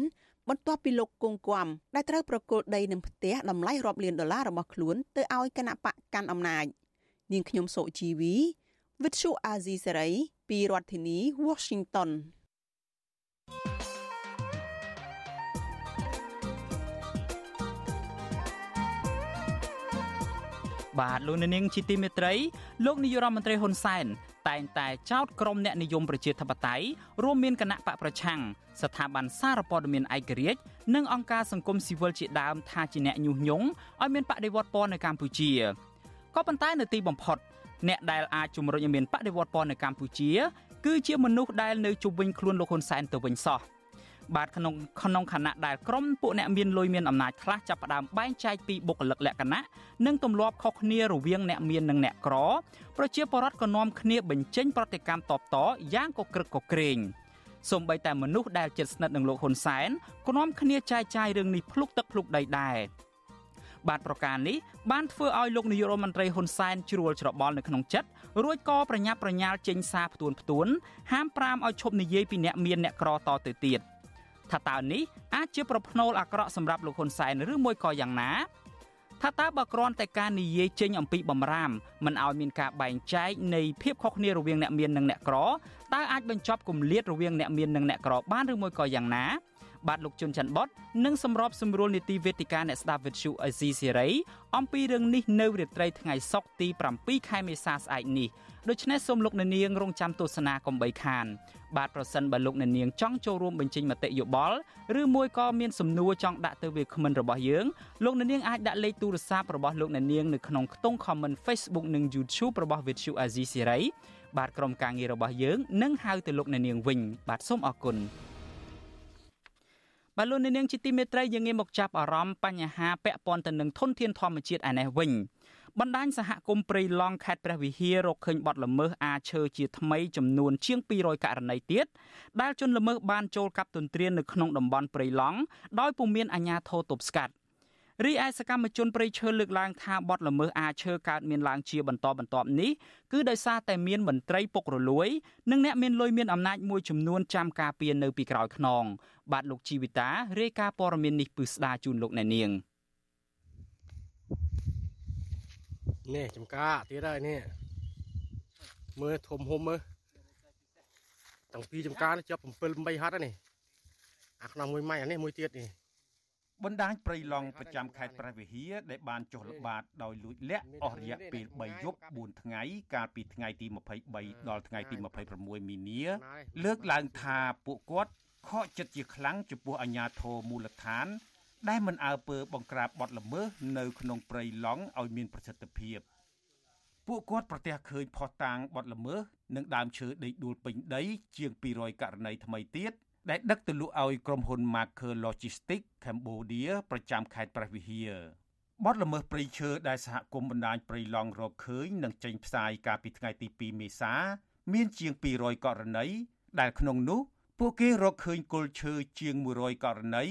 Speaker 3: បន្ទាប់ពីលោកគង់គួមដែលត្រូវប្រគល់ដីនឹងផ្ទះតម្លៃរាប់លានដុល្លាររបស់ខ្លួនទៅឲ្យគណៈបកកាន់អំណាចនាងខ្ញុំសូជីវីវិទ្យុអាស៊ីសេរី ពីរដ្ឋធានី Washington
Speaker 1: បាទលោកនាងជាទីមេត្រីលោកនាយរដ្ឋមន្ត្រីហ៊ុនសែនតែងតែចោទក្រុមអ្នកនិយមប្រជាធិបតេយ្យរួមមានគណៈបកប្រឆាំងស្ថាប័នសារព័ត៌មានឯករាជ្យនិងអង្គការសង្គមស៊ីវិលជាដើមថាជាអ្នកញុះញង់ឲ្យមានបដិវត្តពណ៌នៅកម្ពុជាក៏ប៉ុន្តែនៅទីបំផុត អ្នកដែលអាចជំរុញឲ្យមានបដិវត្តពណ៌នៅកម្ពុជា គឺជាមនុស្សដែលនៅជុំវិញខ្លួនលោកហ៊ុនសែនទៅវិញសោះបាទក្នុងក្នុងខណៈដែលក្រុមពួកអ្នកមានលុយមានអំណាចខ្លះចាប់ផ្ដើមបែងចែកពីបុគ្គលិកលក្ខណៈនិងទម្លាប់ខុសគ្នារវាងអ្នកមាននិងអ្នកក្រប្រជាពលរដ្ឋក៏នាំគ្នាបញ្ចេញប្រតិកម្មតបតយ៉ាងកក្រឹកកក្រែងសូម្បីតែមនុស្សដែលជិតស្និទ្ធនឹងលោកហ៊ុនសែនក៏នាំគ្នាចែកចាយរឿងនេះភ្លុកទឹកភ្លុកដីដែរ បាទប្រការនេះបានធ្វើឲ្យលោកនាយករដ្ឋមន្ត្រីហ៊ុនសែនជ្រួលច្របល់នៅក្នុងចិត្តរួចក៏ប្រញាប់ប្រញាល់ចេញសារផ្ទួនផ្ទួនហាមប្រាមឲ្យឈប់និយាយពីអ្នកមានអ្នកក្រតទៅទៀតថាតើនេះអាចជាប្រផ្នូលអាក្រក់សម្រាប់លោកហ៊ុនសែនឬមួយក៏យ៉ាងណាថាតើបើគ្រាន់តែការនិយាយចេញអំពីបំរាមមិនឲ្យមានការបែងចែកនៃភាពខុសគ្នារវាងអ្នកមាននិងអ្នកក្រតើអាចបញ្ចប់គម្លាតរវាងអ្នកមាននិងអ្នកក្របានឬមួយក៏យ៉ាងណា បាទលោកជុនច័ន្ទបតនិងសម្របសម្រួលនីតិវេទិកាអ្នកស្ដាប់វិទ្យុអេស៊ីសេរីអំពីរឿងនេះនៅរាត្រីថ្ងៃសុក្រទី7ខែមេសាស្អែកនេះដូច្នេះសូមលោកអ្នកនាងរងចាំទស្សនាកំបីខាន បាទប្រសិនបើលោកអ្នកនាងចង់ចូលរួមបញ្ចេញមតិយោបល់ឬមួយក៏មានសំណួរចង់ដាក់ទៅវាគ្មិនរបស់យើងលោកអ្នកនាងអាចដាក់លេខទូរស័ព្ទរបស់លោកអ្នកនាងនៅក្នុងខ្ទង់ comment Facebook និង YouTube របស់ Vithu Azizi Siri បាទក្រុមការងាររបស់យើងនឹងហៅទៅលោកអ្នកនាងវិញ បាទសូមអរគុណ បាទលោកនាងជាទីមេត្រីយើងងាកមកចាប់អារម្មណ៍បញ្ហាពាក់ព័ន្ធទៅនឹងធនធានធម្មជាតិឯនេះវិញបណ្ដាញសហគមន៍ព្រៃឡង់ខេត្តព្រះវិហាររកឃើញបទល្មើសអាឈើជាថ្មីចំនួនជាង200ករណីទៀតដែលជនល្មើសបានចូលកាប់ទន្ទ្រាននៅក្នុងតំបន់ព្រៃឡង់ដោយពុំមានអាជ្ញាធរទប់ស្កាត់ រីឯសកម្មជនព្រៃឈើលើកឡើងថាបទល្មើសអាឈើកើតមានឡើងជាបន្តបន្ទាប់នេះគឺដោយសារតែមានមន្ត្រីពុករលួយនិងអ្នកមានលុយមានអំណាចមួយចំនួនចាំការពារនៅពីក្រោយខ្នង បាទលោកជីវិតារាយការណ៍ព័ត៌មាននេះពឹស្ដាជូនលោកអ្នកនាង
Speaker 10: នេះចំការទៀតហើយនេះមើលធំហុំមើលតាំងពីចំការនេះជាប់7 8ហត្ថនេះអាក្នុងមួយម៉ៃអានេះមួយទៀតនេះ
Speaker 11: បណ្ដាញព្រៃឡង់ប្រចាំខេត្តព្រះវិហារដែលបានចុះល្បាតដោយលួចលាក់អស់រយៈពេល3យប់4ថ្ងៃកាលពីថ្ងៃទី23ដល់ថ្ងៃទី26មីនាលើកឡើងថាពួកគាត់ខកចិត្តជាខ្លាំងចំពោះអាជ្ញាធរមូលដ្ឋាន ដែលមិនអើពើបង្ក្រាបបទល្មើសនៅក្នុងព្រៃឡង់ឲ្យមានប្រសិទ្ធភាពពួកគាត់ប្រទះឃើញផុសតាងបទល្មើសនិងដើមឈើដេកដួលពេញដីជាង200ករណីថ្មីទៀត ដែលដឹកទៅលក់ឲ្យក្រុមហ៊ុន Marker Logistics Cambodia ប្រចាំខេត្តព្រះវិហារបទល្មើសព្រៃឈើដែលសហគមន៍បណ្ដាញព្រៃឡង់រកឃើញនិងចេញផ្សាយកាលពីថ្ងៃទី2មេសាមានជាង200ករណីដែលក្នុងនោះពួកគេរកឃើញគល់ឈើជាង100ករណី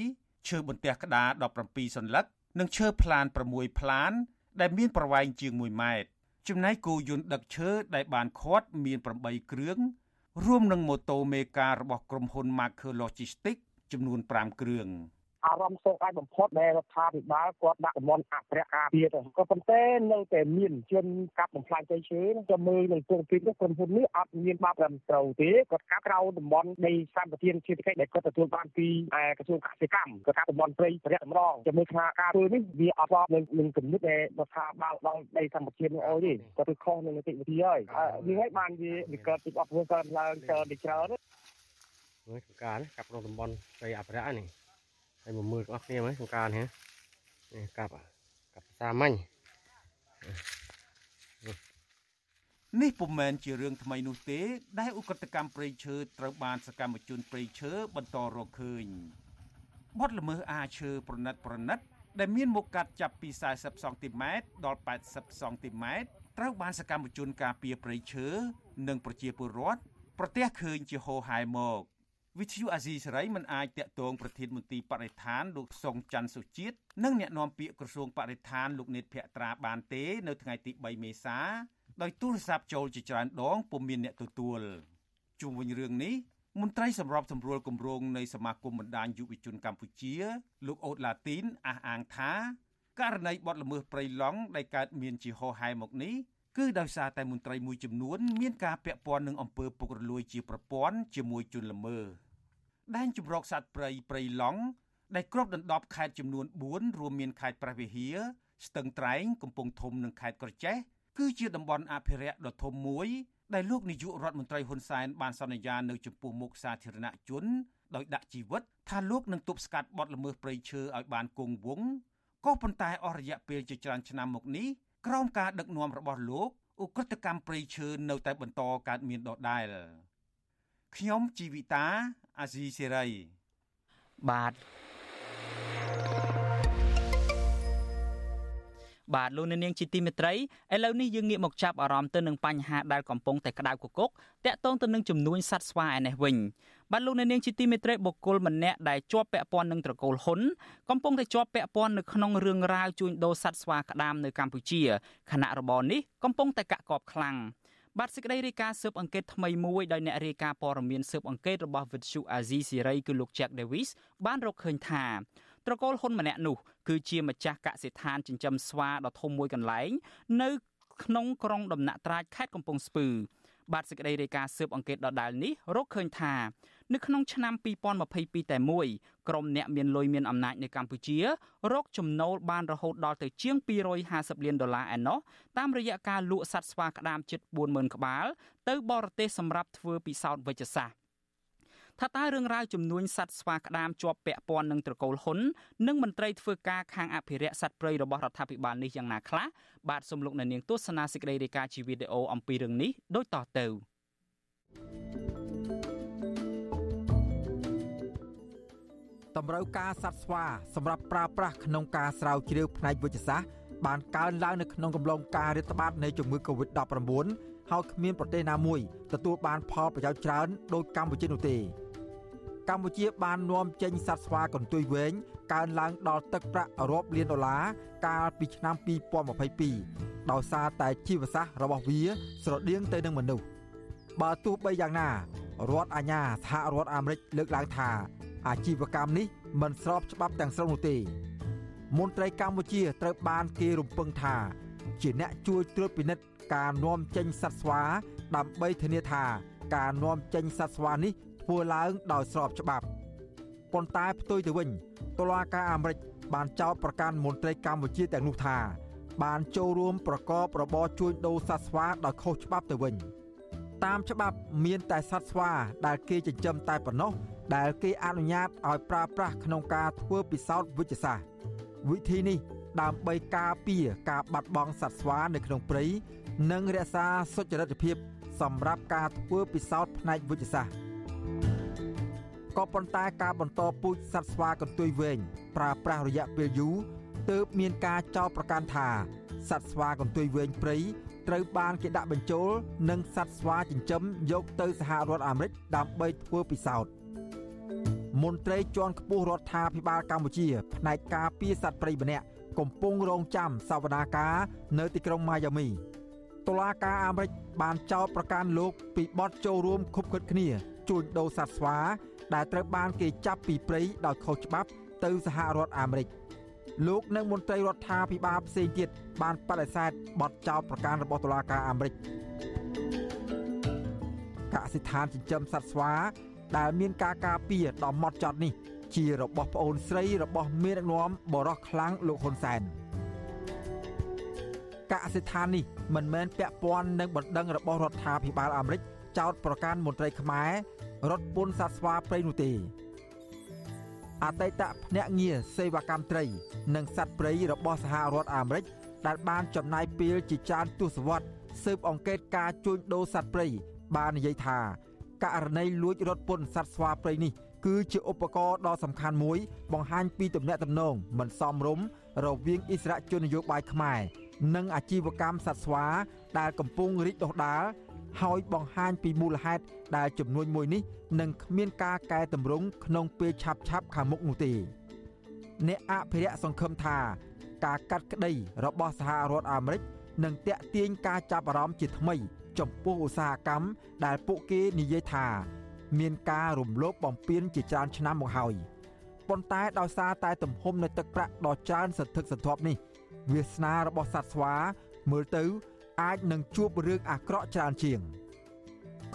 Speaker 11: ឈើបន្ទះក្តារ17សន្លឹកនិងឈើផ្លាន6ផ្លាន ដែលមានប្រវែងជាង1ម៉ែត្រចំណែកគោយន្តដឹកឈើដែលបានខាត់មាន8គ្រឿង រួមនឹងម៉ូតូមេការរបស់ក្រុមហ៊ុន Marker Logistics ចំនួន5គ្រឿង
Speaker 12: អារម្មណ៍សោកស្ដាយបំផុតដែលរដ្ឋាភិបាលគាត់ដាក់តំបន់អភិរក្សការពារទៅក៏ប៉ុន្តែនៅតែមានជនកាប់បំផ្លាញដីឈើទៅមើលនៅទងពីនេះក្រុមហ៊ុននេះអត់មានបាបត្រឹមត្រូវទេគាត់កាប់ក្រៅតំបន់ដីសម្បត្តិសេដ្ឋកិច្ចដែលគាត់ទទួលបានពីក្រសួងកសិកម្មគាត់កាប់តំបន់ព្រៃប្រយ័ត្នម្ដងជាមួយខាការធ្វើនេះវាអត់ស្របនឹងនឹងគំនិតដែលរដ្ឋាភិបាលដល់ដីសម្បត្តិនេះអោយទេគាត់ទៅខុសនឹងនីតិវិធីហើយនេះហើយបានវាវាកើតពីអបព្រោះកើតឡើងច្រើនច្រើន
Speaker 10: មើលការកាប់ក្នុងតំបន់ព្រៃអភិរក្សនេះ ហើយមកមើលបងប្អូនមើលក្នុងការនេះនេះកាប់កាប់សាមាញ់
Speaker 11: នេះពុំមែនជារឿងថ្មីនោះទេ ដែលឧក្រិដ្ឋកម្មព្រៃឈើត្រូវបានសកម្មជនព្រៃឈើបន្តរកឃើញបទល្មើសអាឈើប្រណិតប្រណិត ដែលមានមុខកាត់ចាប់ពី40សង់ទីម៉ែត្រដល់80សង់ទីម៉ែត្រត្រូវបានសកម្មជនការពារព្រៃឈើនិងប្រជាពលរដ្ឋប្រទះឃើញជាហោហែមក វិទ្យុអាស៊ីសេរីមិនអាចតាក់ទងប្រធានមន្ត្រីបរិស្ថានលោកសុងច័ន្ទសុជាតិនិងអ្នកនាំពាក្យក្រសួងបរិស្ថានលោកនេតភក្ត្រាបានទេនៅថ្ងៃទី3មេសាដោយទូរស័ព្ទចូលជាច្រើនដងពុំមានអ្នកទទួលជុំវិញរឿងនេះមន្ត្រីសម្របសម្រួលគម្រោងនៃសមាគមបណ្ដាញយុវជនកម្ពុជា លោកអូតឡាទីនអះអាងថាករណីបទល្មើសព្រៃឡង់ដែលកើតមានជាហោហែមកនេះ គឺដោយសារតែមន្ត្រីមួយចំនួនមានការពាក់ព័ន្ធនឹងអំពើពុករលួយជាប្រព័ន្ធជាមួយជនល្មើសដែនជម្រកសត្វព្រៃព្រៃឡង់ដែលគ្របដណ្ដប់ខេត្តចំនួន4រួមមានខេត្តព្រះវិហារស្ទឹងត្រែងកំពង់ធំនិងខេត្តក្រចេះគឺជាតំបន់អភិរក្សដ៏ធំមួយដែលលោកនាយករដ្ឋមន្ត្រីហ៊ុនសែនបានសន្យានៅចំពោះមុខសាធារណជនដោយដាក់ជីវិតថាលោកនឹងទប់ស្កាត់បទល្មើសព្រៃឈើឲ្យបានគង់វង្សក៏ប៉ុន្តែអស់រយៈពេលជាច្រើនឆ្នាំមកនេះ ក្រោមការដឹកនាំរបស់លោកឧក្រិដ្ឋកម្មព្រៃឈើនៅតែបន្តកើតមានដដែល ខ្ញុំជីវិតាអាស៊ីសេរី
Speaker 1: បាទបាទលោកនាងជាទីមេត្រីឥឡូវនេះយើងងាកមកចាប់អារម្មណ៍ទៅនឹងបញ្ហាដែលកំពុងតែក្តៅគគុកតាក់ទងទៅនឹងចំនួនសត្វស្វាឯនេះវិញ បាទលោកនាងជាទីមេត្រីបុគ្គលម្នាក់ដែលជាប់ពាក់ព័ន្ធនឹងត្រកូលហ៊ុនកំពុងតែជាប់ពាក់ព័ន្ធនៅក្នុងរឿងរ៉ាវជួញដូរសត្វស្វាក្តាមនៅកម្ពុជាខណៈរបរនេះកំពុងតែកាក់កបខ្លាំងបាទសេចក្តីរាយការណ៍ស៊ើបអង្កេតថ្មីមួយដោយអ្នករាយការណ៍ព័ត៌មានស៊ើបអង្កេតរបស់ Vithu Azizi Siri គឺលោក Jack Davis បានរកឃើញថាត្រកូលហ៊ុនម្នាក់នោះគឺជាម្ចាស់កសិដ្ឋានចិញ្ចឹមស្វាដ៏ធំមួយកន្លែង នៅក្នុងក្រុង ដំណាក់ត្រាចខេត្តកំពង់ស្ពឺបាទសេចក្តីរាយការណ៍ស៊ើបអង្កេតដដាលនេះរកឃើញថា នៅក្នុងឆ្នាំ2022តែមួយក្រុមអ្នកមានលុយមានអំណាចនៅកម្ពុជា រកចំណូលបានរហូតដល់ទៅជាង250លានដុល្លារឯណោះតាមរយៈការលក់សត្វស្វាក្តាមជិត40000ក្បាល ទៅបរទេសសម្រាប់ធ្វើពិសោធន៍វិជ្ជសាស្ត្រថាតើរឿងរ៉ាវចំនួនសត្វស្វាក្តាមជាប់ពាក់ព័ន្ធនឹងត្រកូលហ៊ុននិងមន្ត្រីធ្វើការខាងអភិរក្សសត្វព្រៃរបស់រដ្ឋាភិបាលនេះយ៉ាងណាខ្លះបាទសំលោកនៅនាងទស្សនាសេចក្តីរាយការណ៍ជាវីដេអូអំពីរឿងនេះដូចតទៅ
Speaker 13: តម្រូវការសត្វស្វាសម្រាប់ប្រើប្រាស់ក្នុងការស្រាវជ្រាវផ្នែកវិទ្យាសាស្ត្របានកើនឡើងនៅក្នុងកំឡុងការរាតត្បាតនៃជំងឺ Covid-19 ហើយគ្មានប្រទេសណាមួយទទួលបានផលប្រយោជន៍ច្រើនដូចកម្ពុជានោះទេកម្ពុជាបាននាំចេញសត្វស្វាកន្ទុយវែងកើនឡើងដល់ទឹកប្រាក់រាប់លានដុល្លារកាលពីឆ្នាំ2022ដោយសារតែជីវសាស្ត្ររបស់វាស្រដៀងទៅនឹងមនុស្សបើទោះបីយ៉ាងណារដ្ឋអាជ្ញាសហរដ្ឋអាមេរិកលើកឡើងថា អាជីវកម្មនេះមិនស្របច្បាប់ទាំងស្រុងនោះទេ មន្ត្រីកម្ពុជាត្រូវបានគេរំពឹងថា ជាអ្នកជួយត្រួតពិនិត្យការនាំចេញសត្វស្វាដើម្បីធានាថា ការនាំចេញសត្វស្វានេះធ្វើឡើងដោយស្របច្បាប់ប៉ុន្តែផ្ទុយទៅវិញតុលាការអាមេរិកបានចោទប្រកាន់មន្ត្រីកម្ពុជាទាំងនោះថាបានចូលរួមប្រកបរបរជួញដូរសត្វស្វាដោយខុសច្បាប់ទៅវិញតាមច្បាប់មានតែសត្វស្វាដែលគេចិញ្ចឹមតែប៉ុណ្ណោះ ដែលគេអនុញ្ញាតឲ្យប្រើប្រាស់ក្នុងការធ្វើពិសោធន៍វិទ្យាសាស្ត្រវិធីនេះដើម្បីការពារការបាត់បង់សត្វស្វានៅក្នុងព្រៃនិងរក្សាសុចរិតភាពសម្រាប់ការធ្វើពិសោធន៍ផ្នែកវិទ្យាសាស្ត្រក៏ប៉ុន្តែការបន្តពូជសត្វស្វាកន្ទុយវែងប្រើប្រាស់រយៈពេលយូរទើបមានការចោទប្រកាន់ថាសត្វស្វាកន្ទុយវែងព្រៃត្រូវបានគេដាក់បញ្ចូលនិងសត្វស្វាចិញ្ចឹមយកទៅសហរដ្ឋអាមេរិកដើម្បីធ្វើពិសោធន៍ មន្ត្រីជាន់ខ្ពស់រដ្ឋាភិបាលកម្ពុជាផ្នែកការពារសត្វព្រៃម្នាក់កំពុងរងចាំសវនាការនៅទីក្រុងម៉ាយ៉ាមីតុលាការអាមេរិកបានចោទប្រកាន់លោកពីបទចូលរួមខុបខិតគ្នាជួញដូរសត្វស្វា ដែលត្រូវបានគេចាប់ពីព្រៃដោយខុសច្បាប់ទៅសហរដ្ឋអាមេរិកលោកនិងមន្ត្រីរដ្ឋាភិបាលផ្សេងទៀតបានបដិសេធបទចោទប្រកាន់របស់តុលាការអាមេរិកកសិដ្ឋានចិញ្ចឹមសត្វស្វា ដែលមានការការពារដ៏ម៉ត់ចត់នេះ ជារបស់ប្អូនស្រីរបស់មេដឹកនាំបរោះខ្លាំងលោកហ៊ុនសែនកសិដ្ឋាននេះមិនមែនពាក់ព័ន្ធនឹងបណ្ដឹងរបស់រដ្ឋាភិបាលអាមេរិកចោតប្រកាន់មន្ត្រីខ្មែររត់ពន្ធសត្វស្វាព្រៃនោះទេអតីតភ្នាក់ងារសេវាកម្មត្រី និងសត្វព្រៃរបស់សហរដ្ឋអាមេរិកដែលបានចំណាយពេលជាច្រើនទសវត្សរ៍ស៊ើបអង្កេតការជួញដូរសត្វព្រៃបាននិយាយថា ករណីលួចរត់ពន្ធសត្វស្វាព្រៃនេះគឺជាឧបករណ៍ដ៏សំខាន់មួយ បង្ហាញពីទំនាក់ទំនងមិនសមរម្យរវាងអិសរាជជននយោបាយខ្មែរនិងអាជីវកម្មសត្វស្វាដែលកំពុងរីកដុះដាលហើយបង្ហាញពីមូលហេតុដែលចំនួនមួយនេះនឹងគ្មានការកែតម្រង់ក្នុងពេលឆាប់ឆាប់ខាងមុខនោះទេអ្នកអភិរក្សសង្ឃឹមថា ការកាត់ក្តីរបស់សហរដ្ឋអាមេរិកនឹងតាក់ទាញការចាប់អារម្មណ៍ជាថ្មី ចំពោះឧស្សាហកម្មដែលពួកគេនិយាយថា មានការរំលោភបំពានជាច្រើនឆ្នាំមកហើយប៉ុន្តែដោយសារតែទំហំនៃទឹកប្រាក់ដ៏ច្រើនសន្ធឹកសន្ធាប់នេះ វាសនារបស់សត្វស្វាមើលទៅអាចនឹងជួបរឿងអាក្រក់ច្រើនជាង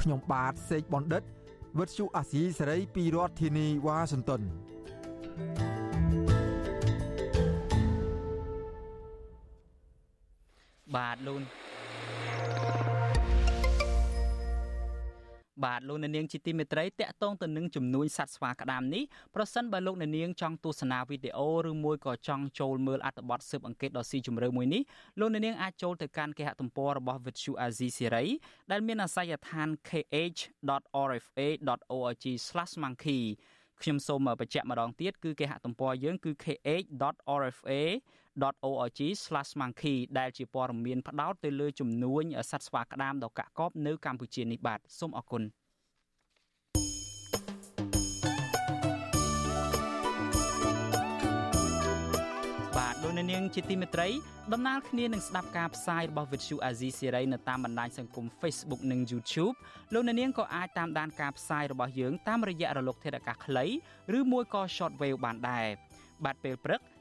Speaker 13: ខ្ញុំបាទសេកបណ្ឌិតវិទ្យុអាស៊ីសេរីពីរដ្ឋធានីវ៉ាស៊ីនតោន
Speaker 1: បាទលូន បាទលោកអ្នកនាងជាទីមេត្រីតកតងទៅនឹងចំនួនសត្វស្វាក្តាមនេះប្រសិនបើលោកអ្នកនាងចង់ទស្សនាវីដេអូឬមួយក៏ចង់ចូលមើលអត្ថបទស៊ើបអង្កេតដ៏ស៊ីជម្រៅមួយនេះលោកអ្នកនាងអាចចូលទៅកាន់គេហទំព័ររបស់ Vuthu Azizi Siri ដែលមានអាសយដ្ឋាន kh.rfa.org/monkey ខ្ញុំសូមបញ្ជាក់ម្ដងទៀតគឺគេហទំព័រយើងគឺ kh.rfa.org/monkey ដែលជាព័ត៌មានផ្ដោតទៅលើចំនួនសត្វស្វាក្តាមដ៏កាក់កបនៅកម្ពុជានេះបាទសូមអរគុណបាទលោកនាងជាទីមេត្រីដំណើរគ្នានឹងស្ដាប់ការផ្សាយរបស់ Vuthu Azizi Serai នៅតាមបណ្ដាញសង្គម Facebook និង YouTube លោកនាងក៏អាចតាមដានការផ្សាយរបស់យើងតាមរយៈរលកធាតុអាកាសខ្លីឬមួយក៏ Shortwave បានដែរបាទពេលព្រឹក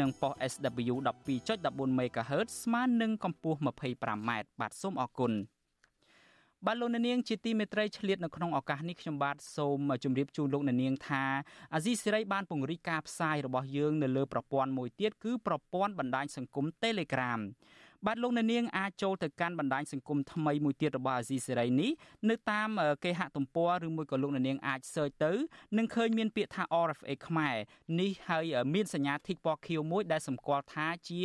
Speaker 1: និងប៉ុស SW 12.14 MHz ស្មើនឹងកម្ពស់ 25m បាទសូមអរគុណបាទលោកនាងជាទីមេត្រីឆ្លៀតនៅក្នុងឱកាសនេះខ្ញុំបាទសូមជម្រាបជូនលោកនាងថាអាស៊ីសេរីបានពង្រីកការផ្សាយរបស់យើងនៅលើប្រព័ន្ធមួយទៀតគឺប្រព័ន្ធបណ្ដាញសង្គម Telegram បាទលោកអ្នកនាងអាចចូលទៅកាន់បណ្ដាញសង្គមថ្មីមួយទៀតរបស់អាស៊ីសេរីនេះនៅតាមគេហទំព័រឬមួយក៏លោកអ្នកនាងអាច search ទៅនឹងឃើញមានពាក្យថា RFA ខ្មែរនេះហើយមានសញ្ញាធីកពណ៌ខៀវមួយដែលសម្គាល់ថាជា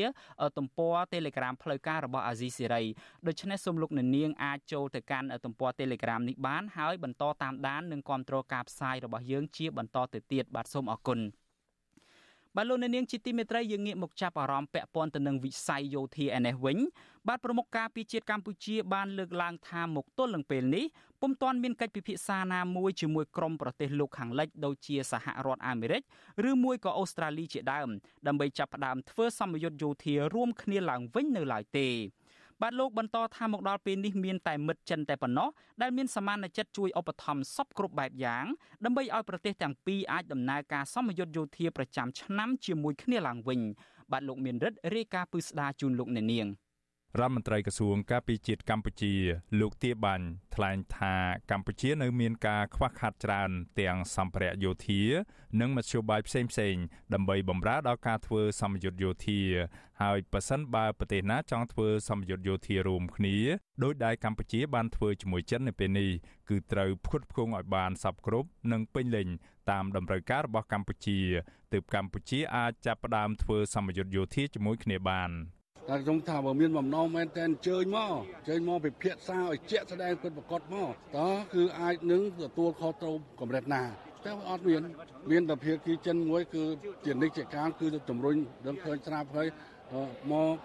Speaker 1: ទំព័រ Telegram ផ្លូវការរបស់អាស៊ីសេរីដូច្នេះសូមលោកអ្នកនាងអាចចូលទៅកាន់ទំព័រ Telegram នេះបានហើយបន្តតាមដាននិងគ្រប់គ្រងការផ្សាយរបស់យើងជាបន្តទៅទៀតបាទសូមអរគុណ។ បាទលោកអ្នកនាងជាទីមេត្រីយើងងាកមកចាប់អារម្មណ៍ពាក់ព័ន្ធទៅនឹងវិស័យយោធាឯនេះវិញបាទប្រមុខការពីជាតិកម្ពុជាបានលើកឡើងថាមកទល់នឹងពេលនេះពុំទាន់មានកិច្ចពិភាក្សាណាមួយជាមួយក្រុមប្រទេសលោកខាងលិចដូចជាសហរដ្ឋអាមេរិកឬមួយក៏អូស្ត្រាលីជាដើមដើម្បីចាប់ផ្ដើមធ្វើសម្ពយុទ្ធយោធារួមគ្នាឡើងវិញនៅឡើយទេ បាទលោកបន្តថាមកដល់ពេលនេះមានតែមិត្តចិនតែប៉ុណ្ណោះដែលមានសមានចិត្តជួយឧបត្ថម្ភសពគ្រប់បែបយ៉ាងដើម្បីឲ្យប្រទេសទាំងពីរអាចដំណើរការសម្ពយុទ្ធយោធាប្រចាំឆ្នាំជាមួយគ្នាឡើងវិញបាទលោកមានរិទ្ធរាយការណ៍ពឹស្ដាជូនលោកអ្នកនាង។
Speaker 14: រដ្ឋមន្ត្រីក្រសួងការពារជាតិកម្ពុជា លោកទាបាញ់ថ្លែងថាកម្ពុជានៅមានការខ្វះខាតច្រើន ទាំងសម្ភារៈយោធា និងមធ្យោបាយផ្សេងៗដើម្បីបម្រើដល់ការធ្វើសម្ពយុទ្ធយោធា ហើយប៉ះសិនបើប្រទេសណាចង់ធ្វើសម្ពយុទ្ធយោធារួមគ្នាដោយដែលកម្ពុជាបានធ្វើជាមួយចិននៅពេលនេះគឺត្រូវផ្គត់ផ្គង់ឲ្យបានសពគ្រប់និងពេញលេញតាមតម្រូវការរបស់កម្ពុជាទើបកម្ពុជាអាចចាប់ផ្ដើមធ្វើសម្ពយុទ្ធយោធាជាមួយគ្នាបាន។
Speaker 15: តែខ្ញុំថាបើមានបំណងមែនតែអញ្ជើញមកអញ្ជើញមកពិភាក្សាឲ្យជាក់ស្ដែងពិតប្រកបមកតើគឺអាចនឹងទទួលខុសត្រូវកម្រិតណាតែអត់មានមានតែភាគីចិនមួយគឺជានិច្ចកាលគឺជំរុញដឹងឃើញស្រាប់ហើយមក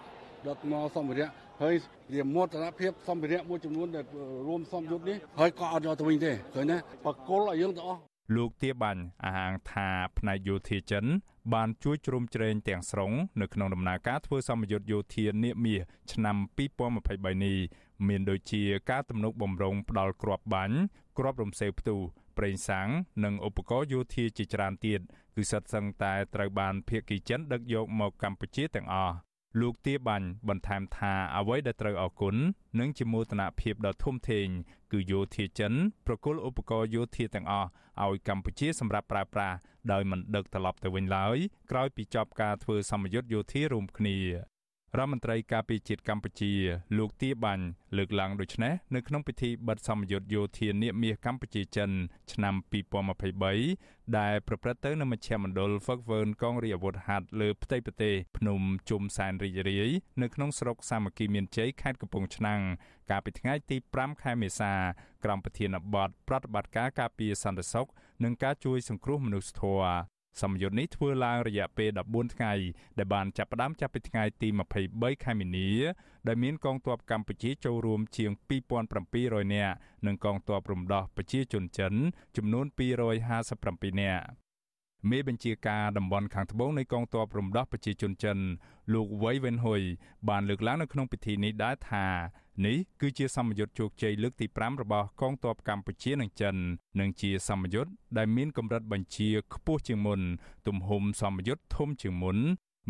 Speaker 15: ដឹកមកសម្ភារៈហើយវាមោទនភាពសម្ភារៈមួយចំនួនដែលរួមសំយុទ្ធនេះហើយក៏អត់យកទៅវិញទេឃើញទេបកគលឲ្យយើងទាំងអស់
Speaker 14: លោកទាបាញ់អាហាងថាផ្នែកយោធាចិន បានជួយជ្រោមជ្រែងទាំងស្រុងនៅក្នុងដំណើរការធ្វើសម្ពយុទ្ធយោធានាមាសឆ្នាំ2023នេះមានដូចជាការទំនុកបំរុងផ្ដាល់គ្រាប់បាញ់គ្រាប់រំសេវផ្ទុះប្រេងសាំងនិងឧបករណ៍យោធាជាច្រើនទៀតគឺសិតសឹងតែត្រូវបានភៀកគីចិនដឹកយកមកកម្ពុជាទាំងអស់ លោកទាបាញ់បន្ថែមថាអ្វីដែលត្រូវអគុណនិងជាមោទនភាពដ៏ធំធេងគឺយោធាចិនប្រគល់ឧបករណ៍យោធាទាំងអស់ឲ្យកម្ពុជាសម្រាប់ប្រើប្រាស់ដោយមិនដឹកត្រឡប់ទៅវិញឡើយក្រោយពីចប់ការធ្វើសម្ពយុទ្ធយោធារួមគ្នា រដ្ឋមន្ត្រីការពារជាតិកម្ពុជា លោកទាបាញ់លើកឡើងដូចនេះនៅក្នុងពិធីបិទសម្ពយុទ្ធយោធានាមាសកម្ពុជាចិន ឆ្នាំ2023ដែលប្រព្រឹត្តទៅនៅមជ្ឈមណ្ឌលហ្វឹកវើនកងរាជអាវុធហត្ថលើផ្ទៃប្រទេសភ្នំជុំសែនរីករាយនៅក្នុងស្រុកសាមគ្គីមានជ័យខេត្តកំពង់ឆ្នាំងកាលពីថ្ងៃទី5ខែមេសាក្រោមប្រធានបទប្រតិបត្តិការការពារសន្តិសុខនិងការជួយសង្គ្រោះមនុស្សធម៌ សម្ពយុទ្ធនេះធ្វើឡើងរយៈពេល14ថ្ងៃដែលបានចាប់ផ្ដើមចាប់ពីថ្ងៃទី23ខែមីនាដែលមានកងទ័ពកម្ពុជាចូលរួមជាង2700នាក់និងកងទ័ពរំដោះប្រជាជនចិនចំនួន257នាក់ មេបញ្ជាការតំបន់ខាងត្បូងនៃកងទ័ពរំដោះប្រជាជនចិន លោកវៃវិនហ៊ុយបានលើកឡើងនៅក្នុងពិធីនេះដែរថានេះគឺជាសម្ពយុទ្ធជោគជ័យលើកទី5របស់កងទ័ពកម្ពុជានិងចិននិងជាសម្ពយុទ្ធដែលមានកម្រិតបញ្ជាខ្ពស់ជាងមុន ទំហំសម្ពយុទ្ធធំជាងមុន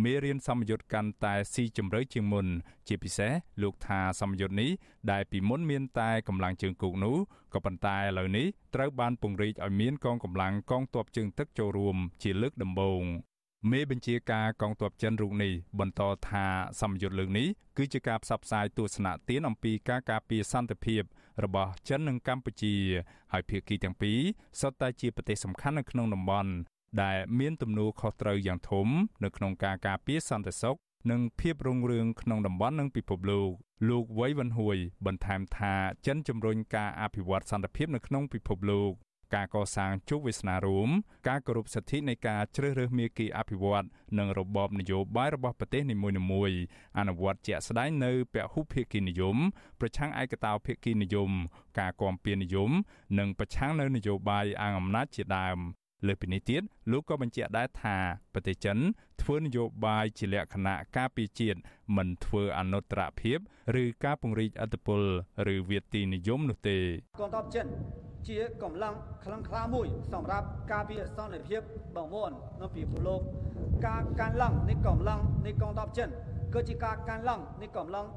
Speaker 14: មេរៀនសម្ពយុទ្ធកាន់តែស៊ីជម្រៅជាងមុន ជាពិសេសលោកថាសម្ពយុទ្ធនេះដែលពីមុនមានតែកម្លាំងជើងគោកនោះក៏ប៉ុន្តែឥឡូវនេះត្រូវបានពង្រីកឲ្យមានកងកម្លាំងកងទ័ពជើងទឹកចូលរួម ជាលើកដំបូងមេបញ្ជាការកងទ័ពចិនរូបនេះបន្តថាសម្ពយុទ្ធលើកនេះគឺជាការផ្សព្វផ្សាយទស្សនៈទានអំពីការការពារសន្តិភាព របស់ចិននិងកម្ពុជា ហើយភាគីទាំងពីរសុទ្ធតែជាប្រទេសសំខាន់នៅក្នុងតំបន់ ដែលមានទំនួលខុសត្រូវយ៉ាងធំនៅក្នុងការការពារសន្តិសុខនិងភាពរុងរឿងក្នុងតំបន់និងពិភពលោកលោកវៃវ៉ាន់ហួយ បន្ថែមថាចិនជំរុញការអភិវឌ្ឍសន្តិភាពនៅក្នុងពិភពលោកការកសាងជោគវាសនារួមការគោរពសិទ្ធិនៃការជ្រើសរើសមាគ៌ាអភិវឌ្ឍនិងរបបនយោបាយរបស់ប្រទេសនីមួយៗអនុវត្តជាក់ស្ដែងនៅពហុភាគីនិយម ប្រឆាំងឯកតោភាគីនិយម ការគាំពៀនិយម និងប្រឆាំងនៅនយោបាយអងអំណាចជាដើម លើពីនេះទៀតលោកក៏បញ្ជាក់ដែរថាប្រទេសចិនធ្វើនយោបាយជាលក្ខណៈការពីជាតិមិនធ្វើអនុត្តរភាពឬការពង្រីកអធិបុលឬវាទីនិយមនោះទេ
Speaker 16: កងទ័ពចិនជាកម្លាំងខ្លាំងក្លាមួយ សម្រាប់ការពារសន្តិភាពបងប្អូននៅពិភពលោកការកាន់ឡើងនៃកម្លាំងនៃកងទ័ពចិនគឺជាការកាន់ឡើងនៃកម្លាំង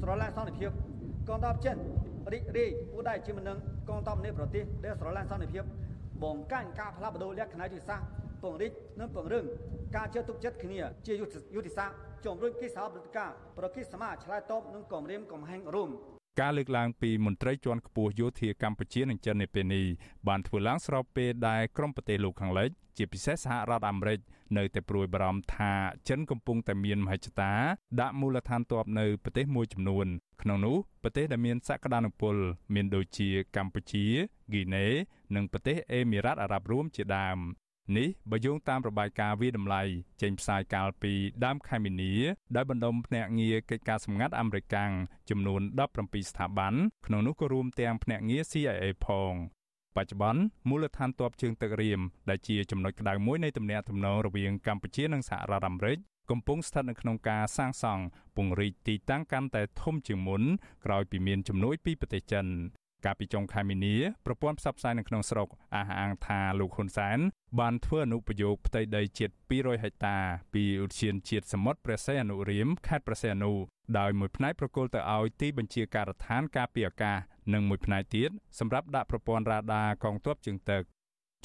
Speaker 16: ស្រឡាញ់សន្តិភាពកងទ័ពចិនរីករាយឧដ័យជាមួយនឹងកងទ័ពនៃប្រទេសដែលស្រឡាញ់សន្តិភាព បង្កើនការផ្លាស់ប្ដូរលក្ខណៈយុទ្ធសាស្ត្រពង្រីកនិងពង្រឹងការជឿទុកចិត្តគ្នាជាយុទ្ធសាស្ត្រជំរុញកិច្ចសហប្រតិការប្រកិសមាឆ្លើយតបនឹងគម្រាមកំហែងរួម
Speaker 14: ការលើកឡើងពីមន្ត្រីជាន់ខ្ពស់យោធាកម្ពុជានិងចិននៅពេលនេះបានធ្វើឡើងស្របពេលដែលក្រុមប្រទេសលោកខាងលិចជាពិសេសសហរដ្ឋអាមេរិក នៅតែព្រួយបារម្ភថាចិនកំពុងតែមានមហិច្ឆតាដាក់មូលដ្ឋានទ័ពនៅប្រទេសមួយចំនួន ក្នុងនោះប្រទេសដែលមានសក្តានុពល មានដូចជាកម្ពុជាហ្គីណេនិងប្រទេសអេមីរ៉ាតអារ៉ាប់រួមជាដើមនេះបើយោងតាមរបាយការណ៍វិតម្លៃចេញផ្សាយកាលពីដើមខែមីនាដោយបណ្ដុំភ្នាក់ងារកិច្ចការសម្ងាត់អាមេរិកចំនួន17ស្ថាប័នក្នុងនោះក៏រួមទាំងភ្នាក់ងារ CIA ផង បច្ចុប្បន្នមូលដ្ឋានទ័ពជើងទឹករៀមដែលជាចំណុចក្តៅមួយនៃទំនាក់ទំនងរវាងកម្ពុជានិងសហរដ្ឋអាមេរិកកំពុងស្ថិតនៅក្នុងការសាងសង់ពង្រីកទីតាំងកាន់តែធំជាងមុនក្រោយពីមានជំនួយពីប្រទេសចិន កាលពីចុងខែមីនាប្រព័ន្ធផ្សព្វផ្សាយនៅក្នុងស្រុកអះអាងថាលោកហ៊ុនសែនបានធ្វើអនុប្រយោគផ្ទៃដីជិត200ហិកតា ពីឧទ្យានជាតិសមុទ្រព្រះសីហនុរៀមខេត្តព្រះសីហនុដោយមួយផ្នែកប្រគល់ទៅឲ្យទីបញ្ជាការដ្ឋានការពារអាកាសនិងមួយផ្នែកទៀតសម្រាប់ដាក់ប្រព័ន្ធរ៉ាដាកងទ័ពជើងទឹក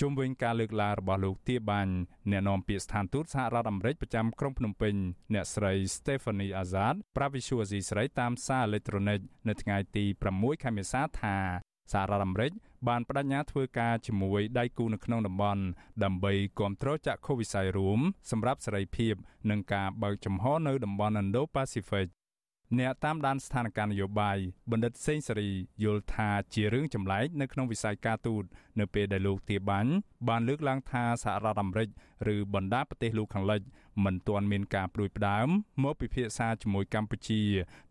Speaker 14: ជុំវិញការលើកឡើងរបស់លោកទាបាញ់អ្នកនាំពាក្យស្ថានទូតសហរដ្ឋអាមេរិកប្រចាំក្រុងភ្នំពេញអ្នកស្រី Stephanie Azad ប្រាវិសុអាស៊ីស្រីតាមសារអេឡិចត្រូនិកនៅថ្ងៃទី6ខែមេសាថាសហរដ្ឋអាមេរិកបានបដិញ្ញាធ្វើការជាមួយដៃគូនៅក្នុងតំបន់ដើម្បីគ្រប់គ្រងចក្ខុវិស័យរួមសម្រាប់សេរីភាព និងការបើកចំហនៅតំបន់ Indo-Pacific អ្នកតាមដានស្ថានភាពនយោបាយបណ្ឌិតសេងសេរីយល់ថាជារឿងចម្លែកនៅក្នុងវិស័យការទូតនៅពេលដែលលោកទាបាញ់បានលើកឡើងថាសហរដ្ឋអាមេរិកឬបណ្ដាប្រទេសលោកខាងលិចមិនទាន់មានការព្រួយផ្ដើមមកពិភាក្សាជាមួយកម្ពុជា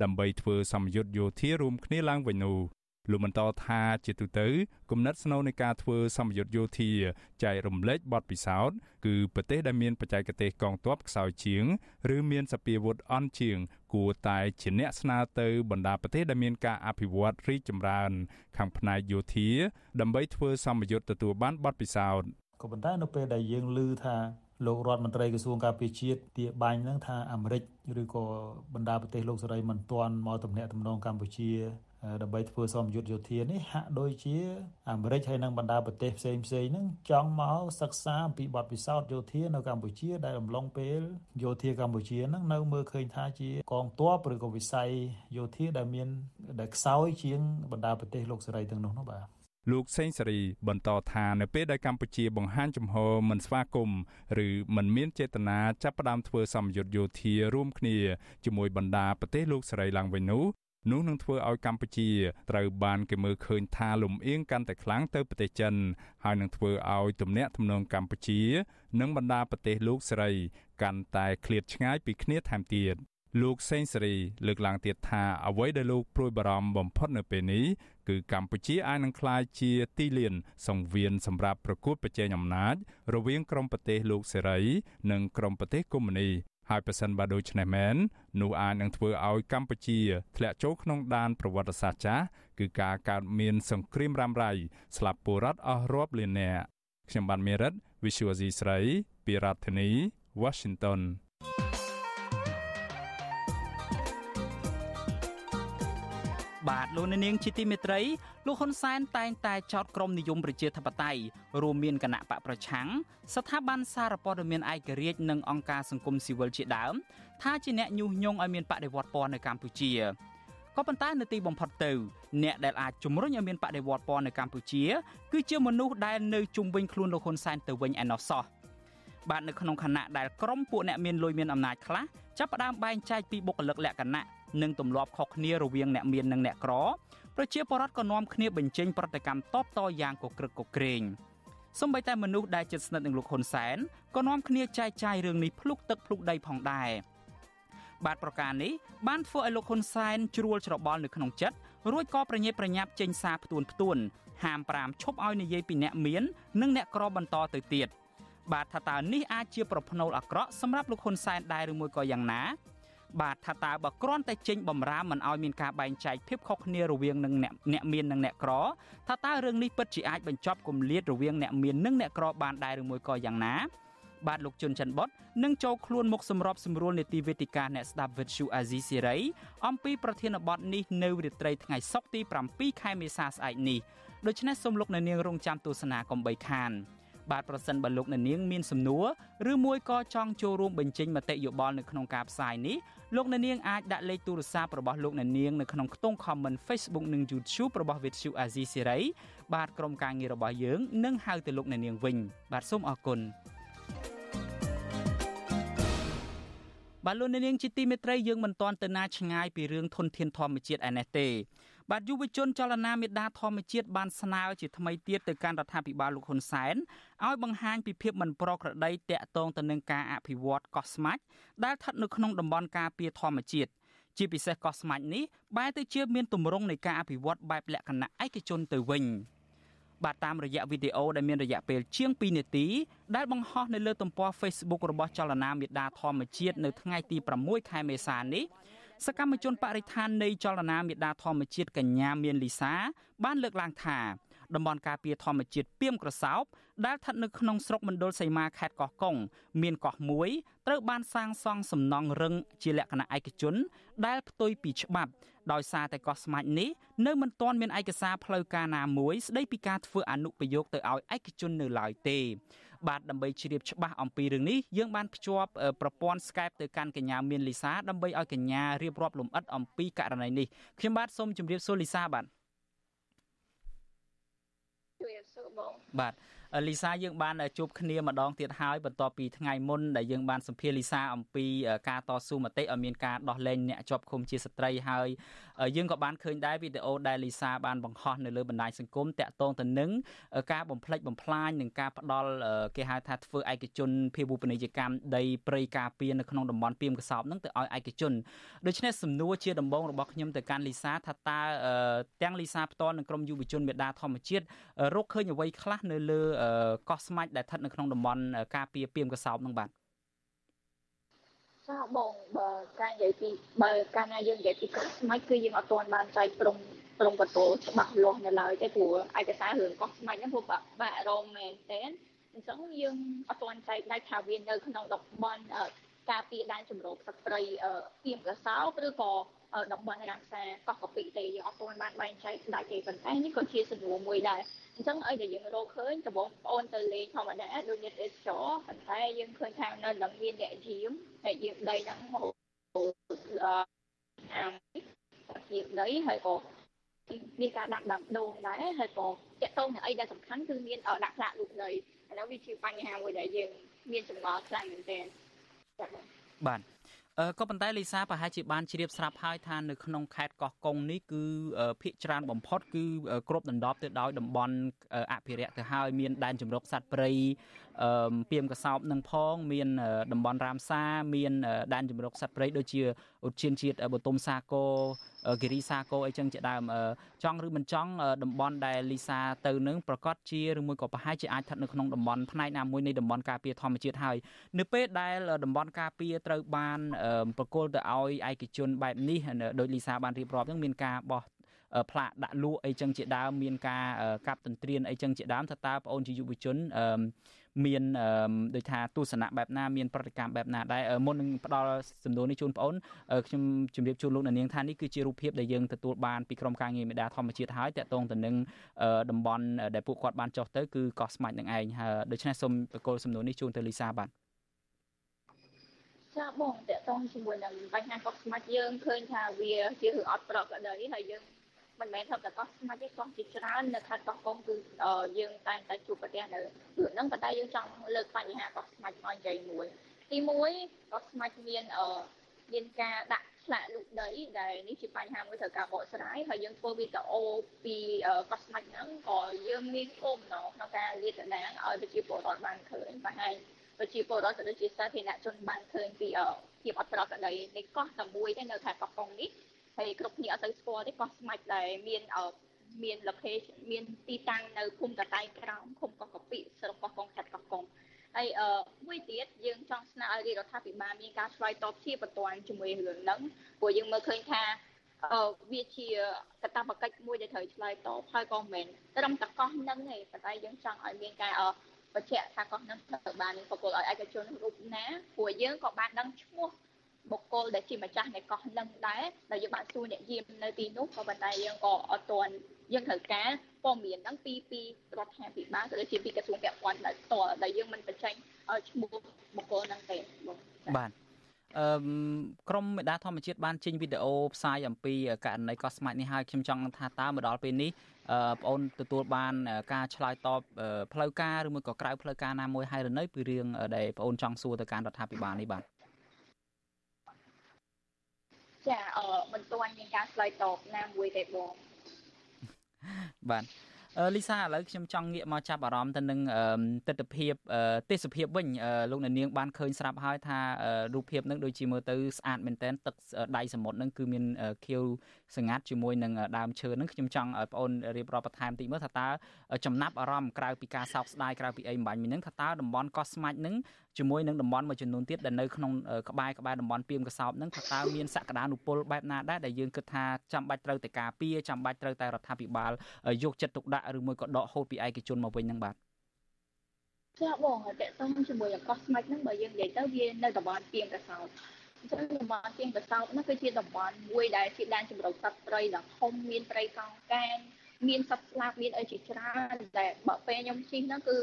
Speaker 14: ដើម្បីធ្វើសម្ពយុទ្ធយោធារួមគ្នាឡើងវិញនោះ លោកបន្តថាជាទូទៅគំនិតស្នូលនៃការធ្វើសម្ពយុទ្ធយោធាចែករំលែកបទពិសោធន៍គឺប្រទេសដែលមានបច្ចេកទេសកងទ័ពខ្សោយជាង ឬមានសពាវុធអន់ជាង គួរតែជាអ្នកស្នើទៅបណ្ដាប្រទេសដែលមានការអភិវឌ្ឍរីកចម្រើន ខាងផ្នែកយោធា ដើម្បីធ្វើសម្ពយុទ្ធទទួលបានបទពិសោធន៍
Speaker 17: ក៏ប៉ុន្តែនៅពេលដែលយើងឮថាលោករដ្ឋមន្ត្រីក្រសួងការពារជាតិទាបាញ់ហ្នឹងថាអាមេរិកឬក៏បណ្ដាប្រទេសលោកសេរីមិនទាន់មកទំនាក់ទំនងកម្ពុជា ដើម្បីធ្វើសម្ពយុទ្ធយោធានេះហាក់ដូចជាអាមេរិកហើយនិងបណ្ដាប្រទេសផ្សេងផ្សេងហ្នឹងចង់មកសិក្សាអំពីបទពិសោធន៍យោធានៅកម្ពុជាដែលអំឡុងពេលយោធាកម្ពុជាហ្នឹងនៅមើលឃើញថាជាកងទ័ពឬក៏វិស័យយោធាដែលមានដែលខ្សោយជាងបណ្ដាប្រទេសលោកសេរីទាំងនោះនោះបាទ
Speaker 14: លោកសេងសេរីបន្តថានៅពេលដែលកម្ពុជាបង្ហាញចំហមិនស្វាគមន៍ឬមិនមានចេតនាចាប់ផ្ដើមធ្វើសម្ពយុទ្ធយោធារួមគ្នាជាមួយបណ្ដាប្រទេសលោកសេរីឡើងវិញនោះ នោះនឹងធ្វើឲ្យកម្ពុជាត្រូវបានគេមើលឃើញថាលំអៀងកាន់តែខ្លាំងទៅប្រទេសចិន ហើយនឹងធ្វើឲ្យទំនាក់ទំនងកម្ពុជា និងបណ្ដាប្រទេសលោកសេរី កាន់តែឃ្លាតឆ្ងាយពីគ្នាថែមទៀតលោកសេងសេរីលើកឡើងទៀតថាអ្វីដែលលោកព្រួយបារម្ភបំផុតនៅពេលនេះគឺកម្ពុជាអាចនឹងក្លាយជាទីលាន សង្វៀនសម្រាប់ប្រកួតប្រជែងអំណាចរវាងក្រុមប្រទេសលោកសេរី និងក្រុមប្រទេសកុម្មុយនី ហើយប្រសិនបើដូច្នេះមែននោះអាចនឹងធ្វើឲ្យកម្ពុជាធ្លាក់ចូលក្នុងដានប្រវត្តិសាស្ត្រចាស់គឺការកើតមានសង្គ្រាមរ៉ាំរ៉ៃស្លាប់ពលរដ្ឋអស់រាប់លាននាក់ខ្ញុំបានមេរិត Visual C ស្រី ពីរដ្ឋធានី Washington
Speaker 1: បាទលោកនាងជាទីមេត្រីលោកហ៊ុនសែនតែងតែចោទក្រមនិយមប្រជាធិបតេយ្យរួមមានគណៈបកប្រឆាំងស្ថាប័នសារព័ត៌មានឯករាជ្យនិងអង្គការសង្គមស៊ីវិលជាដើមថាជាអ្នកញុះញង់ឲ្យមានបដិវត្តពណ៌នៅកម្ពុជាក៏ប៉ុន្តែនៅទីបំផុតទៅអ្នកដែលអាចជំរុញឲ្យមានបដិវត្តពណ៌នៅកម្ពុជា គឺជាមនុស្សដែលនៅជុំវិញខ្លួនលោកហ៊ុនសែនទៅវិញឯណោះសោះបាទនៅក្នុងខណៈដែលក្រុមពួកអ្នកមានលុយមានអំណាចខ្លះចាប់ផ្ដើមបែងចែកពីបុគ្គលិកលក្ខណៈ និងទម្លាប់ខុសគ្នារវាងអ្នកមាននិងអ្នកក្រប្រជាពលរដ្ឋក៏នាំគ្នាបញ្ចេញប្រតិកម្មតបតយ៉ាងកក្រឹកកក្រែងសម្បីតែមនុស្សដែលជិតស្និទ្ធនឹងលោកហ៊ុនសែនក៏នាំគ្នាចែកចាយរឿងនេះភ្លុកទឹកភ្លុកដីផងដែរបាទប្រការនេះបានធ្វើឲ្យលោកហ៊ុនសែនជ្រួលច្របល់នៅក្នុងចិត្តរួចក៏ប្រញេប្រញាប់ចេញសារផ្ទួនផ្ទួនហាម5ឈប់ឲ្យនិយាយពីអ្នកមាននិងអ្នកក្របន្តទៅទៀតបាទថាតើនេះអាចជាប្រផ្នូលអាក្រក់សម្រាប់លោកហ៊ុនសែនដែរឬមួយក៏យ៉ាងណា បាទថាតើបើគ្រាន់តែចេញបំរាមមិនឲ្យមានការបែងចែកភាពខុសគ្នារវាងនឹងអ្នកអ្នកមាននិងអ្នកក្រថាតើរឿងនេះពិតជាអាចបញ្ចប់គម្លាតរវាងអ្នកមាននិងអ្នកក្របានដែរឬមួយក៏យ៉ាងណាបាទលោកជុនច័ន្ទបុតនឹងចូលខ្លួនមុខសម្របសម្រួលនេតិវេទិកាអ្នកស្ដាប់វិទ្យុអាស៊ីសេរីអំពីប្រធានបទនេះនៅរាត្រីថ្ងៃសុក្រទី7ខែមេសាស្អែកនេះដូច្នេះសូមលោកអ្នកនាងរងចាំទស្សនាកុំបីខានបាទប្រសិនបើលោកអ្នកនាងមានសំណួរឬមួយក៏ចង់ចូលរួមបញ្ចេញមតិយោបល់នៅក្នុងការផ្សាយនេះ លោកអ្នកនាងអាចដាក់លេខទូរស័ព្ទរបស់លោកអ្នកនាងនៅក្នុងខ្ទង់ comment Facebook និង YouTube របស់ Vithu Azizi Serai បាទក្រុមការងាររបស់យើងនឹងហៅទៅលោកអ្នកនាងវិញ បាទសូមអរគុណបាទលោកអ្នកនាងជាទីមេត្រីយើងមិនទាន់ទៅណាឆ្ងាយពីរឿងធនធានធម្មជាតិឯនេះទេ បាទយុវជនចលនាមេដាធម្មជាតិបានស្នើជាថ្មីទៀតទៅកាន់រដ្ឋាភិបាលលោកហ៊ុនសែនឲ្យបង្ហាញពីភាពមិនប្រក្រតីតាក់ទងទៅនឹងការអភិវឌ្ឍកោះស្មាច់ដែលស្ថិតនៅក្នុងតំបន់ការពារធម្មជាតិជាពិសេសកោះស្មាច់នេះបែរទៅជាមានទម្រង់នៃការអភិវឌ្ឍបែបលក្ខណៈឯកជនទៅវិញបាទតាមរយៈវីដេអូដែលមានរយៈពេលជាង2នាទីដែលបង្ហោះនៅលើទំព័រ Facebook របស់ចលនាមេដាធម្មជាតិនៅថ្ងៃទី6ខែមេសានេះ សកម្មជនបរិស្ថាននៃចលនាមេដាធម្មជាតិកញ្ញាមានលីសា បានលើកឡើងថាតំបន់ការពារធម្មជាតិពីមក្រសោបដែលស្ថិតនៅក្នុងស្រុកមណ្ឌលសីមាខេត្តកោះកុងមានកោះមួយត្រូវបានសាងសង់សំណង់រឹងជាលក្ខណៈឯកជន ដែលផ្ទុយពីច្បាប់ដោយសារតែកោះស្មាច់នេះនៅមិនទាន់មានឯកសារផ្លូវការណាមួយស្ដីពីការធ្វើអនុប្រយោគទៅឲ្យឯកជននៅឡើយទេ បាទដើម្បីជ្រាបច្បាស់អំពីរឿងនេះយើងបានភ្ជាប់ប្រព័ន្ធ Skype ទៅកាន់កញ្ញាមានលីសាដើម្បីឲ្យកញ្ញារៀបរាប់លម្អិតអំពីករណីនេះខ្ញុំបាទសូមជម្រាបសួរលីសាបាទជួយសួរបងបាទលីសាយើងបានជួបគ្នាម្ដងទៀតហើយបន្ទាប់ពីថ្ងៃមុនដែលយើងបានសម្ភាសលីសាអំពីការតស៊ូមតិឲ្យមានការដោះលែងអ្នកជាប់ឃុំជាស្ត្រីហើយ យើងក៏បានឃើញដែរវីដេអូដែលលីសាបានបង្ហោះនៅលើបណ្ដាញសង្គមតាក់ទងទៅនឹងការបំផ្លិចបំផ្លាញនិងការផ្ដាល់គេហៅថាធ្វើឯកជនភាវូបនីយកម្មដីព្រៃការពារនៅក្នុងតំបន់ពីមកសោបនឹងទៅឲ្យឯកជនដូច្នេះសំណួរជាដំបូងរបស់ខ្ញុំទៅកាន់លីសាថាតើទាំងលីសាផ្ទាល់និងក្រុមយុវជនមេដាធម្មជាតិរកឃើញអ្វីខ្លះនៅលើកោះស្មាច់ដែលស្ថិតនៅក្នុងតំបន់ការពារពីមកសោបនឹងបាទ
Speaker 18: ចាបងបើការនិយាយពីបើកាលណាយើងនិយាយពីកោះស្មាច់គឺយើងអត់ទាន់បានចែកព្រំព្រំកតោច្បាស់លាស់នៅឡើយទេព្រោះឯកសាររឿងកោះស្មាច់ហ្នឹងពួកបាក់រងមែនទេអញ្ចឹងយើងអត់ទាន់ចែកដាច់ថាវានៅក្នុងតំបន់ការពារដែនជម្រកសត្វព្រៃពីមកសោបឬក៏តំបន់រក្សាកោះកពីទេយើងអត់ទាន់បានបែងចែកដាច់ទេប៉ុន្តែនេះក៏ជាសំណួរមួយដែរ អញ្ចឹងអីដែលយើងរកឃើញដំបងប្អូនទៅលេងធម្មតាដូចញាតិទេសចរប៉ុន្តែយើងឃើញថានៅនឹងមានអ្នកយាមតែយាមដីហ្នឹងហូរអាមយាមដីហើយក៏មានការដាក់ដាំដូងដែរហើយក៏តាក់ទងនឹងអីដែលសំខាន់គឺមានដាក់ផ្លាកលូកដីឥឡូវវាជាបញ្ហាមួយដែលយើងមានចម្ងល់ខ្លាំងមែនទែន
Speaker 1: បាទ ក៏ប៉ុន្តែលីសាប្រហែលជាបានជ្រាបស្រាប់ហើយថានៅក្នុងខេត្តកោះកុងនេះគឺភាគច្រើនបំផុតគឺគ្របដណ្ដប់ទៅដោយតំបន់អភិរក្សទៅហើយមានដែនជម្រកសត្វព្រៃពីមកសោបនឹងផង មានតំបន់រាមសាមានដែនជម្រកសត្វព្រៃដូចជាឧទ្យានជាតិបតុមសាគរគិរីសាគរអីចឹងជាដើមចង់ឬមិនចង់តំបន់ដែលលីសាទៅនឹងប្រកាសជាឬមួយក៏ប្រហែលជាអាចស្ថិតនៅក្នុងតំបន់ផ្នែកណាមួយនៃតំបន់ការពារធម្មជាតិហើយនៅពេលដែលតំបន់ការពារត្រូវបានប្រគល់ទៅឲ្យឯកជនបែបនេះដោយលីសាបានរៀបរាប់ហ្នឹងមានការបោះផ្លាកដាក់លក់អីចឹងជាដើមមានការកាប់ទន្ទ្រានអីចឹងជាដើមថាតើបងអូនជាយុវជន មានដូចថាទស្សនៈបែបណាមានប្រតិកម្មបែបណាដែរមុននឹងផ្ដល់សំណួរនេះជូនបងអូនខ្ញុំជម្រាបជូនលោកអ្នកនាងថានេះគឺជារូបភាពដែលយើងទទួលបានពីក្រុមការងារមេដាធម្មជាតិហើយតកតងទៅនឹងតំបន់ដែលពួកគាត់បានចុះទៅគឺកោះស្មាច់នឹងឯងហើយដូច្នេះសូមបកគោលសំណួរនេះជូនទៅលីសាបាទ
Speaker 18: ចាបងតកតងជាមួយនឹងបញ្ហាកោះស្មាច់យើងឃើញថាវាជារឿងអត់ប្រក្រតីហើយយើង មិនមែនថាតែកោះស្មាច់ទេកោះជាច្រើននៅខេត្តកោះកុងគឺយើងតែងតែជួបប្រទះនៅរឿងហ្នឹងប៉ុន្តែយើងចង់លើកបញ្ហាកោះស្មាច់មកនិយាយមួយទី1កោះស្មាច់មានមានការដាក់ឆ្លាក់លូកដីដែលនេះជាបញ្ហាមួយត្រូវការបកស្រាយហើយយើងធ្វើវីដេអូពីកោះស្មាច់ហ្នឹងក៏យើងមានគោលបំណងក្នុងការលាតត្រដាងឲ្យប្រជាពលរដ្ឋបានឃើញបង្ហាញប្រជាពលរដ្ឋក៏ដូចជាសាធារណជនបានឃើញពីភាពអត់ប្រក្រតីនៃកោះតែមួយទេនៅខេត្តកោះកុងនេះ ហើយគ្រប់គ្នាអត់ទៅស្គាល់ទេកោះស្មាច់ដែលមានមាន location មានទីតាំងនៅភូមិកតៃក្រោមឃុំកោះកពីស្រុកកោះកុងខេត្តកោះកុងហើយអឺមួយទៀតយើងចង់ស្នើឲ្យរដ្ឋាភិបាលមានការឆ្លើយតបជាបន្ទាន់ជាមួយរឿងហ្នឹងព្រោះយើងមើលឃើញថាអឺវាជាកតាបកិច្ចមួយដែលត្រូវឆ្លើយតបហើយក៏មិនមែនត្រឹមតែកោះហ្នឹងទេប៉ុន្តែយើងចង់ឲ្យមានការអឺបញ្ជាក់ថាកោះហ្នឹងត្រូវបានប្រគល់ឲ្យឯកជនរូបណាព្រោះយើងក៏បានដឹងឈ្មោះ បុគ្គលដែលជាម្ចាស់នៃកោះនឹងដែរដែលយើងបានសួរអ្នកយាមនៅទីនោះក៏ប៉ុន្តែយើងក៏អត់ទាន់យើងត្រូវការព័ត៌មានហ្នឹងពីពីរដ្ឋាភិបាលក៏ដូចជាពីក្រសួងពាក់ព័ន្ធដោយផ្ទាល់ដែលយើងមិនបញ្ចេញឈ្មោះបុគ្គលហ្នឹងទេ
Speaker 1: បាទអឺក្រមមេដាធម្មជាតិបានចេញវីដេអូផ្សាយអំពីករណីកោះស្មាច់នេះហើយខ្ញុំចង់ថាតើមកដល់ពេលនេះបងអូនទទួលបានការឆ្លើយតបផ្លូវការឬមួយក៏ក្រៅផ្លូវការណាមួយហើយឬនៅពីរឿងដែលបងអូនចង់សួរទៅកាន់រដ្ឋាភិបាលនេះបាទ
Speaker 18: ចាអឺមិនទាន់មានការឆ្លើយតបណាមួយទេបង
Speaker 1: បាទលីសាឥឡូវខ្ញុំចង់ងាកមកចាប់អារម្មណ៍ទៅនឹងទស្សនភាពទេសភាពវិញលោកអ្នកនាងបានឃើញស្រាប់ហើយថារូបភាពនឹងដូចជាមើលទៅស្អាតមែនទែនទឹកដៃសមុទ្រនឹងគឺមានខៀវសងាត់ជាមួយនឹងដើមឈើនឹងខ្ញុំចង់ឲ្យបងអូនរៀបរាប់បន្ថែមតិចមើលថាតើចំណាប់អារម្មណ៍ក្រៅពីការសោកស្ដាយក្រៅពីអីម្បាញ់មិញនឹងថាតើតំបន់កោះស្មាច់នឹងជាមួយនឹងតំបន់មួយចំនួនទៀតដែលនៅក្នុងក្បែរក្បែរតំបន់ពីមកសោបនឹងថាតើមានសក្តានុពលបែបណាដែរដែលយើងគិតថាចាំបាច់ត្រូវតែការពារចាំបាច់ត្រូវតែរដ្ឋាភិបាលយកចិត្តទុកដាក់ឬមួយក៏ដកហូតពីឯកជនមកវិញនឹងបាទ
Speaker 18: ចាបងតើតើជាមួយនឹងកោះស្មាច់ហ្នឹងបើយើងនិយាយទៅវានៅតំបន់ពីមកសោបអញ្ចឹងតំបន់ជាងកសោតនោះគឺជាតំបន់មួយដែលជាដែនជម្រកសត្វព្រៃដ៏ធំមានព្រៃកោងកាងមានសត្វស្លាបមានអីជាច្រើនដែលបើពេលខ្ញុំជិះនោះគឺ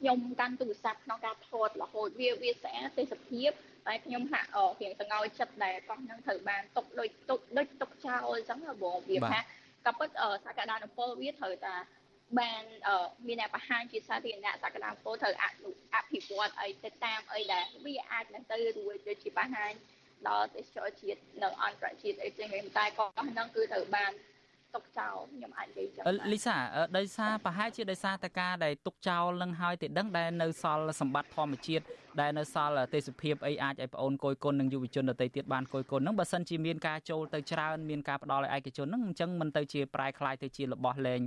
Speaker 18: ខ្ញុំកាន់ទូរស័ព្ទក្នុងការថតរហូតវាវាស្អាតទេសភាពតែខ្ញុំហាក់រៀងសង្អោយចិត្តដែលកោះហ្នឹងត្រូវបានຕົកដូចຕົកដូចຕົកចោលអញ្ចឹងបងវាថាក៏ពិតសក្តានុពលវាត្រូវតែបានមានអ្នកបង្ហាញជាសាធារណៈសក្តានុពលត្រូវអនុអភិវឌ្ឍអីទៅតាមអីដែលវាអាចនឹងទៅរួចដូចជាបង្ហាញដល់ទេសចរជាតិនៅអន្តរជាតិអីផ្សេងៗតែក៏ហ្នឹងគឺត្រូវបាន ទុកចោលខ្ញុំអាចនិយាយចឹង
Speaker 1: លីសាដោយសារប្រហែលជាដោយសារតែការដែលទុកចោលនឹងហើយទៅដឹងដែលនៅសល់សម្បត្តិធម្មជាតិដែលនៅសល់ទេសភាពអីអាចឲ្យបងអូនគយគុណនិងយុវជនដទៃទៀតបានគយគុណនឹងបើសិនជាមានការចូលទៅច្រើនមានការផ្ដល់ឲ្យឯកជននឹងអញ្ចឹងមិនទៅជាប្រែคล้ายទៅជារបស់លែង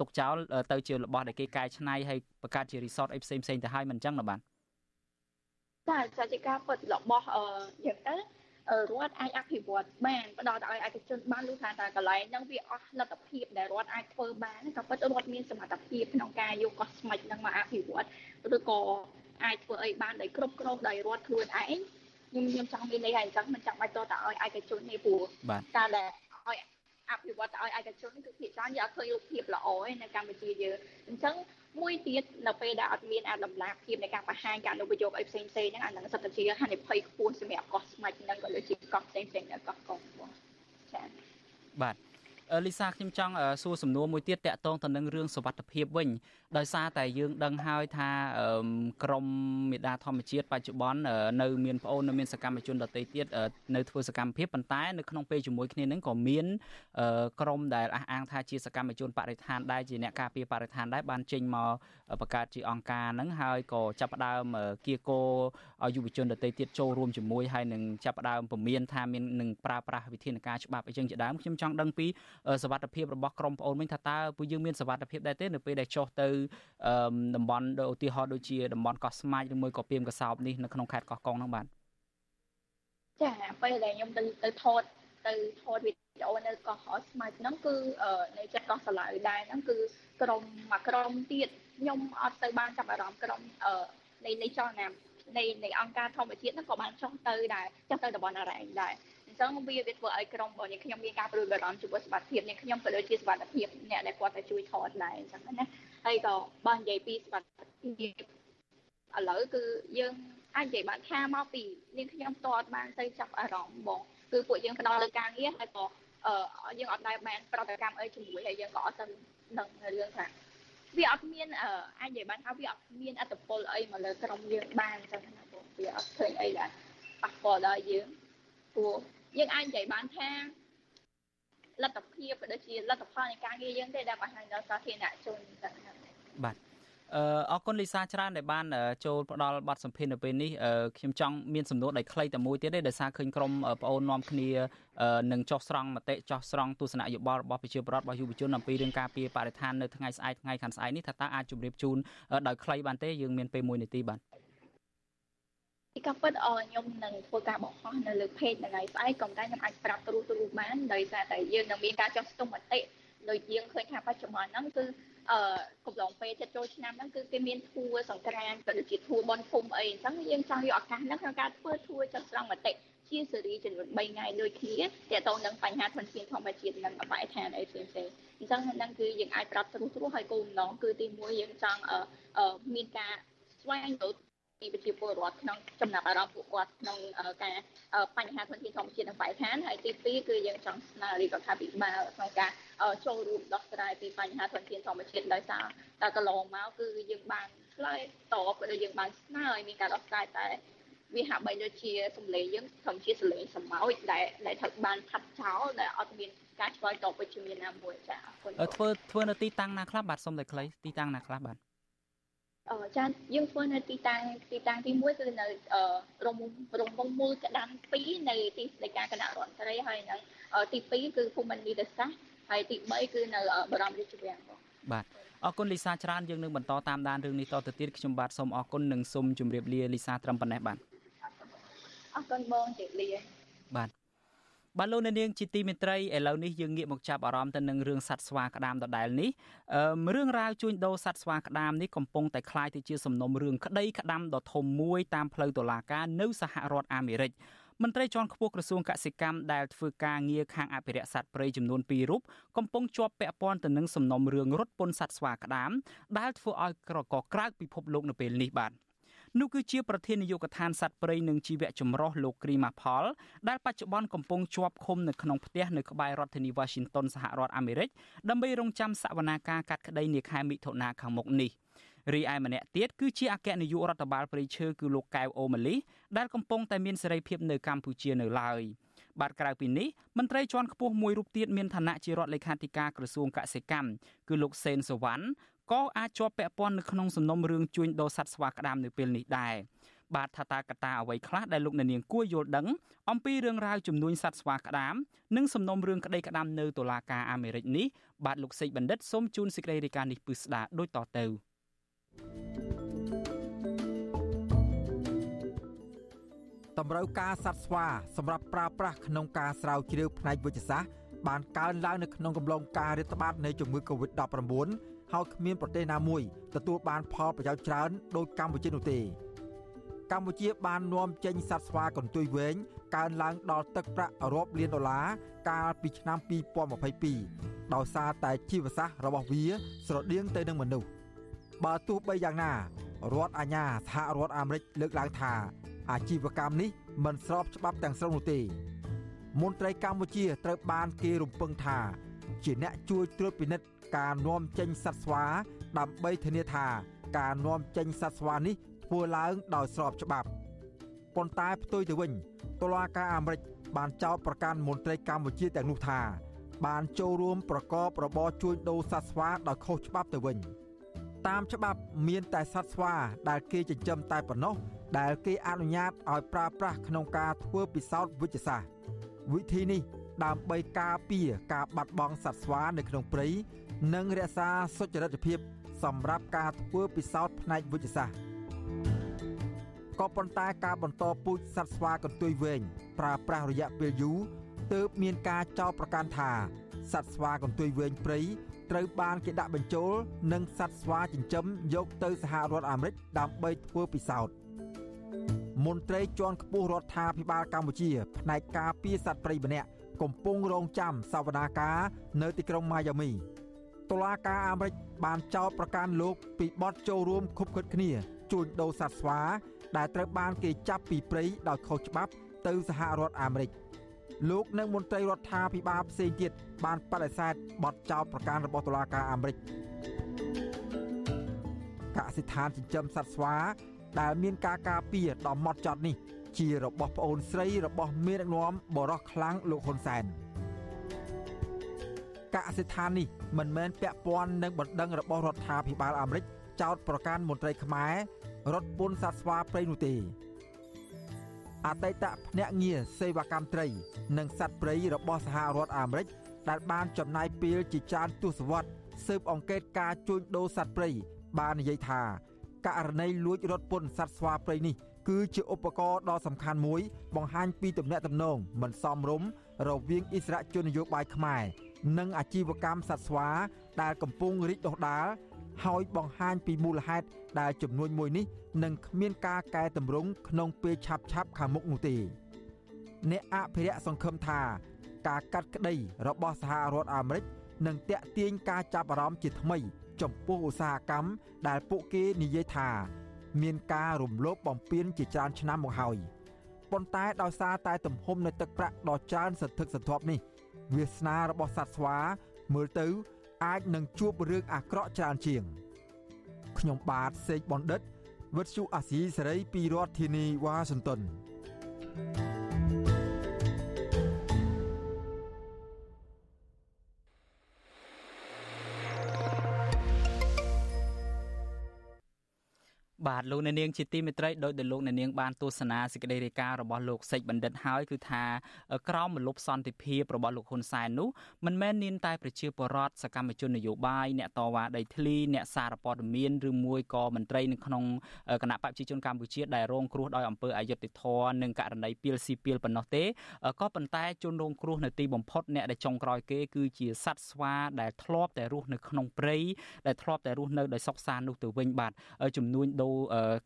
Speaker 1: ទុកចោលទៅជារបស់ដែលគេកែច្នៃហើយបង្កើតជា resort អីផ្សេងផ្សេងទៅហើយមិនអញ្ចឹងណាបាទ
Speaker 18: ចាចាជាការពិតរបស់អឺយ៉ាងទៅ រដ្ឋអាចអភិវឌ្ឍបានផ្ដល់ទៅឲ្យឯកជនបានលុះថាតើកន្លែងហ្នឹងវាអស់លទ្ធភាពដែលរដ្ឋអាចធ្វើបានក៏ពិតរដ្ឋមានសមត្ថភាពក្នុងការយកកោះស្មិចហ្នឹងមកអភិវឌ្ឍឬក៏អាចធ្វើអីបានដោយគ្រប់គ្រងដោយរដ្ឋខ្លួនឯងខ្ញុំខ្ញុំចង់មានន័យថាអញ្ចឹងមិនចាំបាច់តទៅឲ្យឯកជនទេព្រោះការដែលឲ្យ អភិវឌ្ឍទៅឲ្យឯកជនគឺភាគច្រើនយើងអត់ឃើញរូបភាពល្អទេនៅកម្ពុជាយើងអញ្ចឹងមួយទៀតនៅពេលដែលអត់មានអាតម្លាភាពនៃការបង្ហាញការអនុប្រយោគអីផ្សេងផ្សេងហ្នឹងអាហ្នឹងសិតតែជាហានិភ័យខ្ពស់សម្រាប់កោះស្មាច់ហ្នឹងក៏ដូចជាកោះផ្សេងផ្សេងនៅកោះកុងបងចា៎
Speaker 1: បាទលីសាខ្ញុំចង់សួរសំណួរមួយទៀតតកតងទៅនឹងរឿងសវត្ថភាពវិញដោយសារតែយើងដឹងហើយថាក្រមមេដាធម្មជាតិបច្ចុប្បន្ននៅមានប្អូននៅមានសកម្មជនដទៃទៀតនៅធ្វើសកម្មភាពប៉ុន្តែនៅក្នុងពេលជាមួយគ្នានឹងក៏មានក្រមដែលអះអាងថាជាសកម្មជនបរិស្ថានដែរជាអ្នកការពារបរិស្ថានដែរបានចេញមកបង្កើតជាអង្គការហ្នឹងហើយក៏ចាប់ផ្ដើមគៀកោឲ្យយុវជនដទៃទៀតចូលរួមជាមួយហើយនឹងចាប់ផ្ដើមពមៀនថាមាននឹងប្រើប្រាស់វិធានការច្បាប់អីចឹងជាដើមខ្ញុំចង់ដឹងពីសវត្ថភាពរបស់ក្រុមប្អូនវិញថាតើពួកយើងមានសវត្ថភាពដែរទេនៅពេលដែលចុះទៅតំបន់ឧទាហរណ៍ដូចជាតំបន់កោះស្មាច់ឬមួយក៏ពីមកសោបនេះនៅក្នុងខេត្តកោះកុងហ្នឹងបាទ
Speaker 18: ចាពេលដែលខ្ញុំទៅទៅថតទៅថតវីដេអូនៅកោះស្មាច់ហ្នឹងគឺនៅចិត្តកោះសាឡៅដែរហ្នឹងគឺក្រុមមួយក្រុមទៀតខ្ញុំអត់ទៅបានចាប់អារម្មណ៍ក្រុមនៃនៃចលនានៃនៃអង្គការធម្មជាតិហ្នឹងក៏បានចុះទៅដែរចុះទៅតំបន់អរ៉ែងដែរអញ្ចឹងវាវាធ្វើឲ្យក្រុមរបស់ខ្ញុំមានការព្រួយបារម្ភចំពោះសុខភាពអ្នកខ្ញុំក៏ដូចជាសុខភាពអ្នកដែលគាត់តែជួយថតដែរអញ្ចឹងណាហើយក៏បើនិយាយពីសុខភាពឥឡូវគឺយើងអាចនិយាយបានថាមកពីនាងខ្ញុំតតបានទៅចាប់អារម្មណ៍បងគឺពួកយើងផ្ដោតលើការងារហើយក៏អឺយើងអត់ដែលបានប្រតិកម្មអីជាមួយហើយយើងក៏អត់ទៅដឹងរឿងថាវាអត់មានអាចនិយាយបានថាវាអត់មានអត្តពលអីមកលើក្រុមយើងបានអញ្ចឹងណាបងវាអត់ឃើញអីដែលប៉ះពាល់ដល់យើងព្រោះ យើងអាចនិយាយបានថាលទ្ធភាពក៏ដូចជាលទ្ធផលនៃការងារយើងទេដែលបង្ហាញដល់សាធារណជនចឹង
Speaker 1: បាទអឺអរគុណលីសាច្រើនដែលបានចូលផ្ដល់បទសម្ភាសន៍នៅពេលនេះខ្ញុំចង់មានសំណួរដែលខ្លីតែមួយទៀតទេដោយសារឃើញក្រុមប្អូននាំគ្នានឹងចោះស្រង់មតិចោះស្រង់ទស្សនៈយោបល់របស់ប្រជាពលរដ្ឋរបស់យុវជនអំពីរឿងការពារបរិស្ថាននៅថ្ងៃស្អែកថ្ងៃខាងស្អែកនេះថាតើអាចជម្រាបជូនដោយខ្លីបានទេយើងមានពេល1នាទីបាទ
Speaker 18: ពីការពិតអខ្ញុំនឹងធ្វើការបោះហោះនៅលើ page ថ្ងៃស្អែកក៏តែខ្ញុំអាចប្រាប់ទូទូបានដោយសារតែយើងនឹងមានការចោះស្ទង់មតិដោយយើងឃើញថាបច្ចុប្បន្នហ្នឹងគឺអឺកំឡុងពេលចិត្តចូលឆ្នាំហ្នឹងគឺគេមានធួសង្ក្រានក៏ដូចជាធួបនភូមិអីអញ្ចឹងយើងចង់យកឱកាសហ្នឹងក្នុងការធ្វើធួចុះស្រង់មតិជាសេរីចំនួន3ថ្ងៃដូចគ្នាទាក់ទងនឹងបញ្ហាធនធានធម្មជាតិនិងអបាយឋានអីផ្សេងផ្សេងអញ្ចឹងហ្នឹងគឺយើងអាចប្រាប់ទ្រុសទ្រុសហើយគោលបំណងគឺទី1យើងចង់មានការស្វែងរក ពីប្រជាពលរដ្ឋក្នុងចំណាប់អារម្មណ៍ពួកគាត់ក្នុងការបញ្ហាធនធានធម្មជាតិនិងបរិស្ថានហើយទី2គឺយើងចង់ស្នើរាជរដ្ឋាភិបាលក្នុងការចូលរួមដោះស្រាយពីបញ្ហាធនធានធម្មជាតិដោយសារតែកន្លងមកគឺយើងបានឆ្លើយតបក៏ដូចយើងបានស្នើឲ្យមានការដោះស្រាយតែវាហាក់បីដូចជាសម្លេងយើងធម្មជាតិសម្លេងសម្ោចដែលដែលត្រូវបានឆាត់ចោលដែលអត់មានការឆ្លើយតបវិជ្ជមានណាមួយចាអរគុណ
Speaker 1: ធ្វើធ្វើនៅទីតាំងណាខ្លះបាទសុំតែខ្លីទីតាំងណាខ្លះបាទ
Speaker 18: អឺ ចាយើងធ្វើនៅទីតាំងទីតាំងទី1គឺនៅរំរំវងមូលកដាំ2នៅទីស្តីការគណៈរដ្ឋមន្ត្រីហើយនឹងទី2គឺភូមិន្ទនីតសាស្ត្រហើយទី3គឺនៅបរមរាជវាំង
Speaker 1: បាទអរគុណលីសាច្រើនយើងនឹងបន្តតាមដានរឿងនេះតទៅទៀតខ្ញុំបាទសូមអរគុណនិងសូមជម្រាបលាលីសាត្រឹមប៉ុណ្ណេះបាទ
Speaker 18: អរគុណបងជម្រាបលា
Speaker 1: បាទ បាទលោកអ្នកនាងជាទីមេត្រីឥឡូវនេះយើងងាកមកចាប់អារម្មណ៍ទៅនឹងរឿងសត្វស្វាក្តាមដដែលនេះរឿងរ៉ាវជួញដូរសត្វស្វាក្តាមនេះកំពុងតែคล้ายទៅជាសំណុំរឿងក្តីក្តាមដ៏ធំមួយតាមផ្លូវតុលាការនៅសហរដ្ឋអាមេរិកមន្ត្រីជាន់ខ្ពស់ក្រសួងកសិកម្មដែលធ្វើការងារខាងអភិរក្សសត្វព្រៃចំនួន2រូបកំពុងជាប់ពាក់ព័ន្ធទៅនឹងសំណុំរឿងរត់ពន្ធសត្វស្វាក្តាមដែលធ្វើឲ្យក្រកក្រៅពិភពលោកនៅពេលនេះបាទ នោះគឺជាប្រធាននាយកដ្ឋានសត្វព្រៃនិងជីវៈចម្រុះលោកគ្រីម៉ាផល ដែលបច្ចុប្បន្នកំពុងជាប់ឃុំនៅក្នុងផ្ទះនៅក្បែររដ្ឋធានី Washington សហរដ្ឋអាមេរិកដើម្បីរងចាំសវនាការកាត់ក្តីនាខែមិថុនាខាងមុខនេះរីឯម្នាក់ទៀតគឺជាអគ្គនាយករដ្ឋបាលព្រៃឈើគឺលោកកែវអូម៉ាលីដែលកំពុងតែមានសេរីភាពនៅកម្ពុជានៅឡើយបាទក្រៅពីនេះមន្ត្រីជាន់ខ្ពស់មួយរូបទៀតមានឋានៈជារដ្ឋលេខាធិការក្រសួងកសិកម្មគឺលោកសេនសវណ្ណ ក៏អាចជាប់ពាក់ព័ន្ធនៅក្នុងសំណុំរឿងជួញដូរសត្វស្វាក្តាមនៅពេលនេះដែរបាទថាតាកតាអ្វីខ្លះដែលលោកអ្នកនាងគួរយល់ដឹងអំពីរឿងរ៉ាវចំនួនសត្វស្វាក្តាមនិងសំណុំរឿងក្តីក្តាមនៅតុលាការអាមេរិកនេះបាទលោកសេកបណ្ឌិតសូមជូនសេចក្តីរាយការណ៍នេះពឹស្ដាដូចតទៅ
Speaker 13: តម្រូវការសត្វស្វាសម្រាប់ប្រើប្រាស់ក្នុងការស្រាវជ្រាវផ្នែកវិទ្យាសាស្ត្របានកើនឡើងនៅក្នុងកំឡុងការរាតត្បាតនៃជំងឺ Covid-19 ហើយគ្មានប្រទេសណាមួយទទួលបានផលប្រយោជន៍ច្រើនដូចកម្ពុជានោះទេកម្ពុជាបាននាំចេញសត្វស្វាកន្ទុយវែងកើនឡើងដល់ទឹកប្រាក់រាប់លានដុល្លារកាលពីឆ្នាំ2022ដោយសារតែជីវសាស្ត្ររបស់វាស្រដៀងទៅនឹងមនុស្សបើទោះបីយ៉ាងណារដ្ឋអាជ្ញាសហរដ្ឋអាមេរិកលើកឡើងថា អាជីវកម្មនេះមិនស្របច្បាប់ទាំងស្រុងនោះទេ មន្ត្រីកម្ពុជាត្រូវបានគេរំពឹងថា ជាអ្នកជួយត្រួតពិនិត្យ ការនាំចេញសត្វស្វាដើម្បីធានាថា ការនាំចេញសត្វស្វានេះធ្វើឡើងដោយស្របច្បាប់ប៉ុន្តែផ្ទុយទៅវិញតុលាការអាមេរិកបានចោទប្រកាន់មន្ត្រីកម្ពុជាទាំងនោះថាបានចូលរួមប្រកបរបរជួញដូរសត្វស្វាដោយខុសច្បាប់ទៅវិញតាមច្បាប់មានតែសត្វស្វាដែលគេចិញ្ចឹមតែប៉ុណ្ណោះដែលគេអនុញ្ញាតឲ្យប្រើប្រាស់ក្នុងការធ្វើពិសោធន៍វិទ្យាសាស្ត្រវិធីនេះដើម្បីការពារការបាត់បង់សត្វស្វានៅក្នុងព្រៃ និងរក្សាសុចរិតភាពសម្រាប់ការធ្វើពិសោធន៍ផ្នែកវិទ្យាសាស្ត្រក៏ប៉ុន្តែការបន្តពូជសត្វស្វាកន្ទុយវែងប្រើប្រាស់រយៈពេលយូរទើបមានការចោទប្រកាន់ថាសត្វស្វាកន្ទុយវែងព្រៃត្រូវបានគេដាក់បញ្ចូលនិងសត្វស្វាចិញ្ចឹមយកទៅសហរដ្ឋអាមេរិកដើម្បីធ្វើពិសោធន៍មន្ត្រីជាន់ខ្ពស់រដ្ឋាភិបាលកម្ពុជាផ្នែកការពារសត្វព្រៃម្នាក់កំពុងរងចាំសវនាការនៅទីក្រុងម៉ាយ៉ាមី តុលាការអាមេរិកបានចោទប្រកាន់លោកពីបទចូលរួមខុបខិតគ្នាជួញដូរសត្វស្វា ដែលត្រូវបានគេចាប់ពីព្រៃដោយខុសច្បាប់ទៅសហរដ្ឋអាមេរិកលោកនិងមន្ត្រីរដ្ឋាភិបាលផ្សេងទៀតបានបដិសេធបទចោទប្រកាន់របស់តុលាការអាមេរិកកសិដ្ឋានចិញ្ចឹមសត្វស្វា ដែលមានការការពារដ៏ម៉ត់ចត់នេះ ជារបស់ប្អូនស្រីរបស់មេដឹកនាំបរោះខ្លាំងលោកហ៊ុនសែន កសិដ្ឋាននេះមិនមែនពាក់ព័ន្ធនឹងបណ្ដឹងរបស់រដ្ឋាភិបាលអាមេរិកចោតប្រកាន់មន្ត្រីខ្មែររត់ពន្ធសត្វស្វាព្រៃនោះទេអតីតភ្នាក់ងារសេវាកម្មត្រី និងសត្វព្រៃរបស់សហរដ្ឋអាមេរិកដែលបានចំណាយពេលជាច្រើនទសវត្សរ៍ស៊ើបអង្កេតការជួញដូរសត្វព្រៃបាននិយាយថាករណីលួចរត់ពន្ធសត្វស្វាព្រៃនេះគឺជាឧបករណ៍ដ៏សំខាន់មួយ បង្ហាញពីទំនាក់ទំនងមិនសមរម្យរវាងអិសរាជជននយោបាយខ្មែរ និងអាជីវកម្មសត្វស្វាដែលកំពុងរីកដុះដាលហើយបង្ហាញពីមូលហេតុដែលចំនួនមួយនេះនឹងគ្មានការកែតម្រង់ក្នុងពេលឆាប់ឆាប់ខាងមុខនោះទេអ្នកអភិរក្សសង្ឃឹមថា ការកាត់ក្តីរបស់សហរដ្ឋអាមេរិកនឹងតាក់ទាញការចាប់អារម្មណ៍ជាថ្មី ចំពោះឧស្សាហកម្មដែលពួកគេនិយាយថា មានការរំលោភបំពានជាច្រើនឆ្នាំមកហើយប៉ុន្តែដោយសារតែទំហំនៃទឹកប្រាក់ដ៏ច្រើនសន្ធឹកសន្ធាប់នេះ វាសនារបស់សត្វស្វាមើលទៅអាចនឹងជួបរឿងអាក្រក់ច្រើនជាង ខ្ញុំបាទសេកបណ្ឌិតវិទ្យុអាស៊ីសេរីពីរដ្ឋធានីវ៉ាស៊ីនតោន
Speaker 1: បាទលោកអ្នកនាងជាទីមេត្រីដោយដែលលោកអ្នកនាងបានទស្សនាសេចក្តីរាយការណ៍របស់លោកសេចបណ្ឌិតហើយគឺថាក្រមមលុបសន្តិភាពរបស់លោកហ៊ុនសែននោះមិនមែនមានតែប្រជាពលរដ្ឋសកម្មជននយោបាយអ្នកតវ៉ាដីធ្លីអ្នកសារព័ត៌មានឬមួយក៏មន្ត្រីនៅក្នុងគណៈបព្វជិជនកម្ពុជាដែលរងគ្រោះដោយអំពើអយុត្តិធម៌និងករណីពីលស៊ីពីលប៉ុណ្ណោះទេក៏ប៉ុន្តែជនរងគ្រោះនៅទីបំផុតអ្នកដែលចុងក្រោយគេគឺជាសត្វស្វាដែលធ្លាប់តែរស់នៅក្នុងព្រៃដែលធ្លាប់តែរស់នៅដោយសុខសាន្តនោះទៅវិញបាទចំនួនដូរ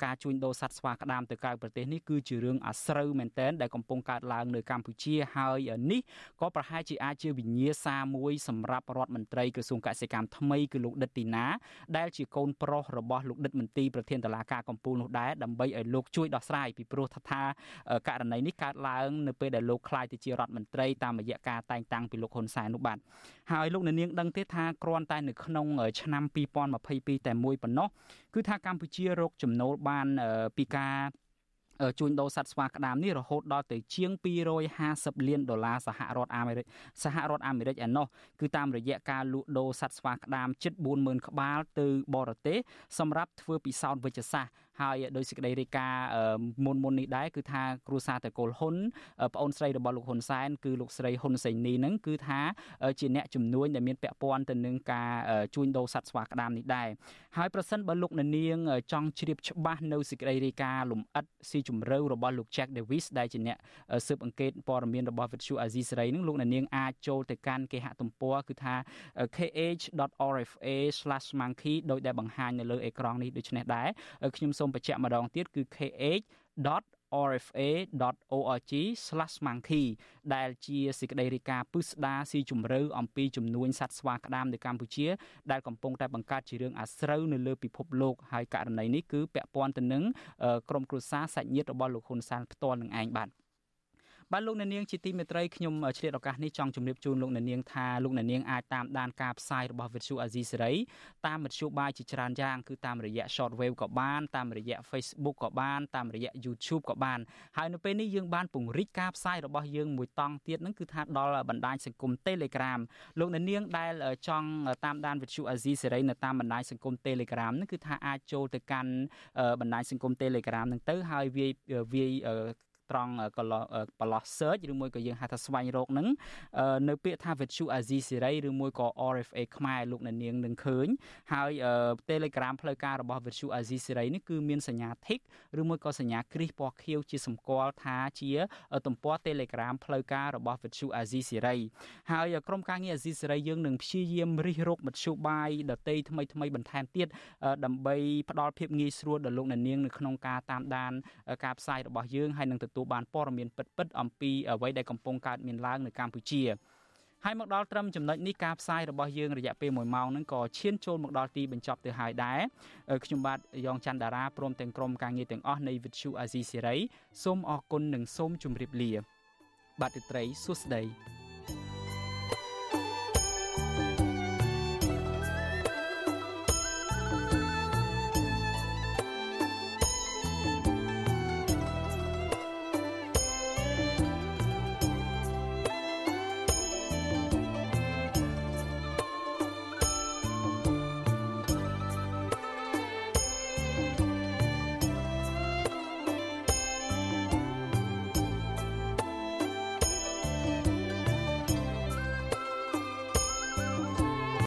Speaker 1: ការជួញដូរសត្វស្វាក្តាមទៅក្រៅប្រទេសនេះគឺជារឿងអាស្រូវមែនទែនដែលកំពុងកើតឡើងនៅកម្ពុជាហើយនេះក៏ប្រហែលជាអាចជាវិញ្ញាសាមួយសម្រាប់រដ្ឋមន្ត្រីក្រសួងកសិកម្មថ្មីគឺលោកដិតទីណាដែលជាកូនប្រុសរបស់លោកដិតមន្ទីរប្រធានតុលាការកំពូលនោះដែរដើម្បីឲ្យលោកជួយដោះស្រាយពីព្រោះថាករណីនេះកើតឡើងនៅពេលដែលលោកខ្លាយទៅជារដ្ឋមន្ត្រីតាមរយៈការតែងតាំងពីលោកហ៊ុនសែននោះបាទហើយលោកនាងដឹងទេថាគ្រាន់តែនៅក្នុងឆ្នាំ2022តែមួយប៉ុណ្ណោះគឺថាកម្ពុជារកចំណូលបានពីការជួញដូរសត្វស្វាក្តាមនេះរហូតដល់ទៅជាង250លានដុល្លារសហរដ្ឋអាមេរិកសហរដ្ឋអាមេរិកឯណោះគឺតាមរយៈការលក់ដូរសត្វស្វាក្តាមជិត40000ក្បាលទៅបរទេសសម្រាប់ធ្វើពិសោធន៍វិជ្ជសាស្ត្រ ហើយដោយសេចក្តីរាយការណ៍មុនមុននេះដែរគឺថាគ្រូសាតកុលហ៊ុនប្អូនស្រីរបស់លោកហ៊ុនសែនគឺលោកស្រីហ៊ុនសេនីនឹងគឺថាជាអ្នកជំនួញដែលមានពាក់ព័ន្ធទៅនឹងការជួញដូរសត្វស្វាក្តាមនេះដែរហើយប្រសិនបើលោកនាងចង់ជ្រាបច្បាស់នៅសេចក្តីរាយការណ៍លំអិតស៊ីជម្រៅរបស់លោក Jack Davis ដែលជាអ្នកស៊ើបអង្កេតព័ត៌មានរបស់ Vithu Azizi សេរីនឹងលោកនាងអាចចូលទៅកាន់គេហទំព័រគឺថា kh.rfa/monkey ដោយដែលបង្ហាញនៅលើអេក្រង់នេះដូចនេះដែរខ្ញុំសូមបញ្ជាក់ម្ដងទៀតគឺ kh.rfa.org/monkey ដែលជាសេចក្តីរាយការណ៍ពិស្ដារស៊ីជម្រៅអំពីចំនួនសត្វស្វាក្តាមនៅកម្ពុជាដែលកំពុងតែបង្កើតជារឿងអាស្រូវនៅលើពិភពលោកហើយករណីនេះគឺពាក់ព័ន្ធទៅនឹងក្រុមគ្រួសារសាច់ញាតិរបស់លោកហ៊ុនសែនផ្ទាល់នឹងឯងបាទ បាទលោកអ្នកនាងជាទីមេត្រីខ្ញុំឆ្លៀតឱកាសនេះចង់ជម្រាបជូនលោកអ្នកនាងថាលោកអ្នកនាងអាចតាមដានការផ្សាយរបស់ Vuthu Azizi Serai តាមមធ្យោបាយជាច្រើនយ៉ាងគឺតាមរយៈ Shortwave ក៏បានតាមរយៈ Facebook ក៏បានតាមរយៈ YouTube ក៏បានហើយនៅពេលនេះយើងបានពង្រីកការផ្សាយរបស់យើងមួយតង់ទៀតហ្នឹងគឺថាដល់បណ្ដាញសង្គម Telegram លោកអ្នកនាងដែលចង់តាមដាន Vuthu Azizi Serai នៅតាមបណ្ដាញសង្គម Telegram ហ្នឹងគឺថាអាចចូលទៅកាន់បណ្ដាញសង្គម Telegram ហ្នឹងទៅហើយវាយវាយ ត្រង់ប្រឡោះ search ឬមួយក៏យើងហៅថាស្វែងរកនឹងនៅពាក្យថា Vithu Azizi Siri ឬមួយក៏ RFA ខ្មែរលោកអ្នកនាងនឹងឃើញហើយ Telegram ផ្លូវការរបស់ Vithu Azizi Siri នេះគឺមានសញ្ញា tick ឬមួយក៏សញ្ញាគ្រីសពណ៌ខៀវជាសម្គាល់ថាជាទំព័រ Telegram ផ្លូវការរបស់ Vithu Azizi Siri ហើយក្រុមការងារ Azizi Siri យើងនឹងព្យាយាមរិះរកមធ្យោបាយដតីថ្មីថ្មីបន្ថែមទៀតដើម្បីផ្ដល់ភាពងាយស្រួលដល់លោកអ្នកនាងនៅក្នុងការតាមដានការផ្សាយរបស់យើងហើយនឹងទទួលទទួលបានព័ត៌មានពិតៗអំពីអ្វីដែលកំពុងកើតមានឡើងនៅកម្ពុជាហើយមកដល់ត្រឹមចំណុចនេះការផ្សាយរបស់យើងរយៈពេល1ម៉ោងហ្នឹងក៏ឈានចូលមកដល់ទីបញ្ចប់ទៅហើយដែរខ្ញុំបាទយ៉ងច័ន្ទដារាព្រមទាំងក្រុមការងារទាំងអស់នៃ Vithu Azizi Serai សូមអរគុណនិងសូមជម្រាបលា បាទទីត្រីសួស្តី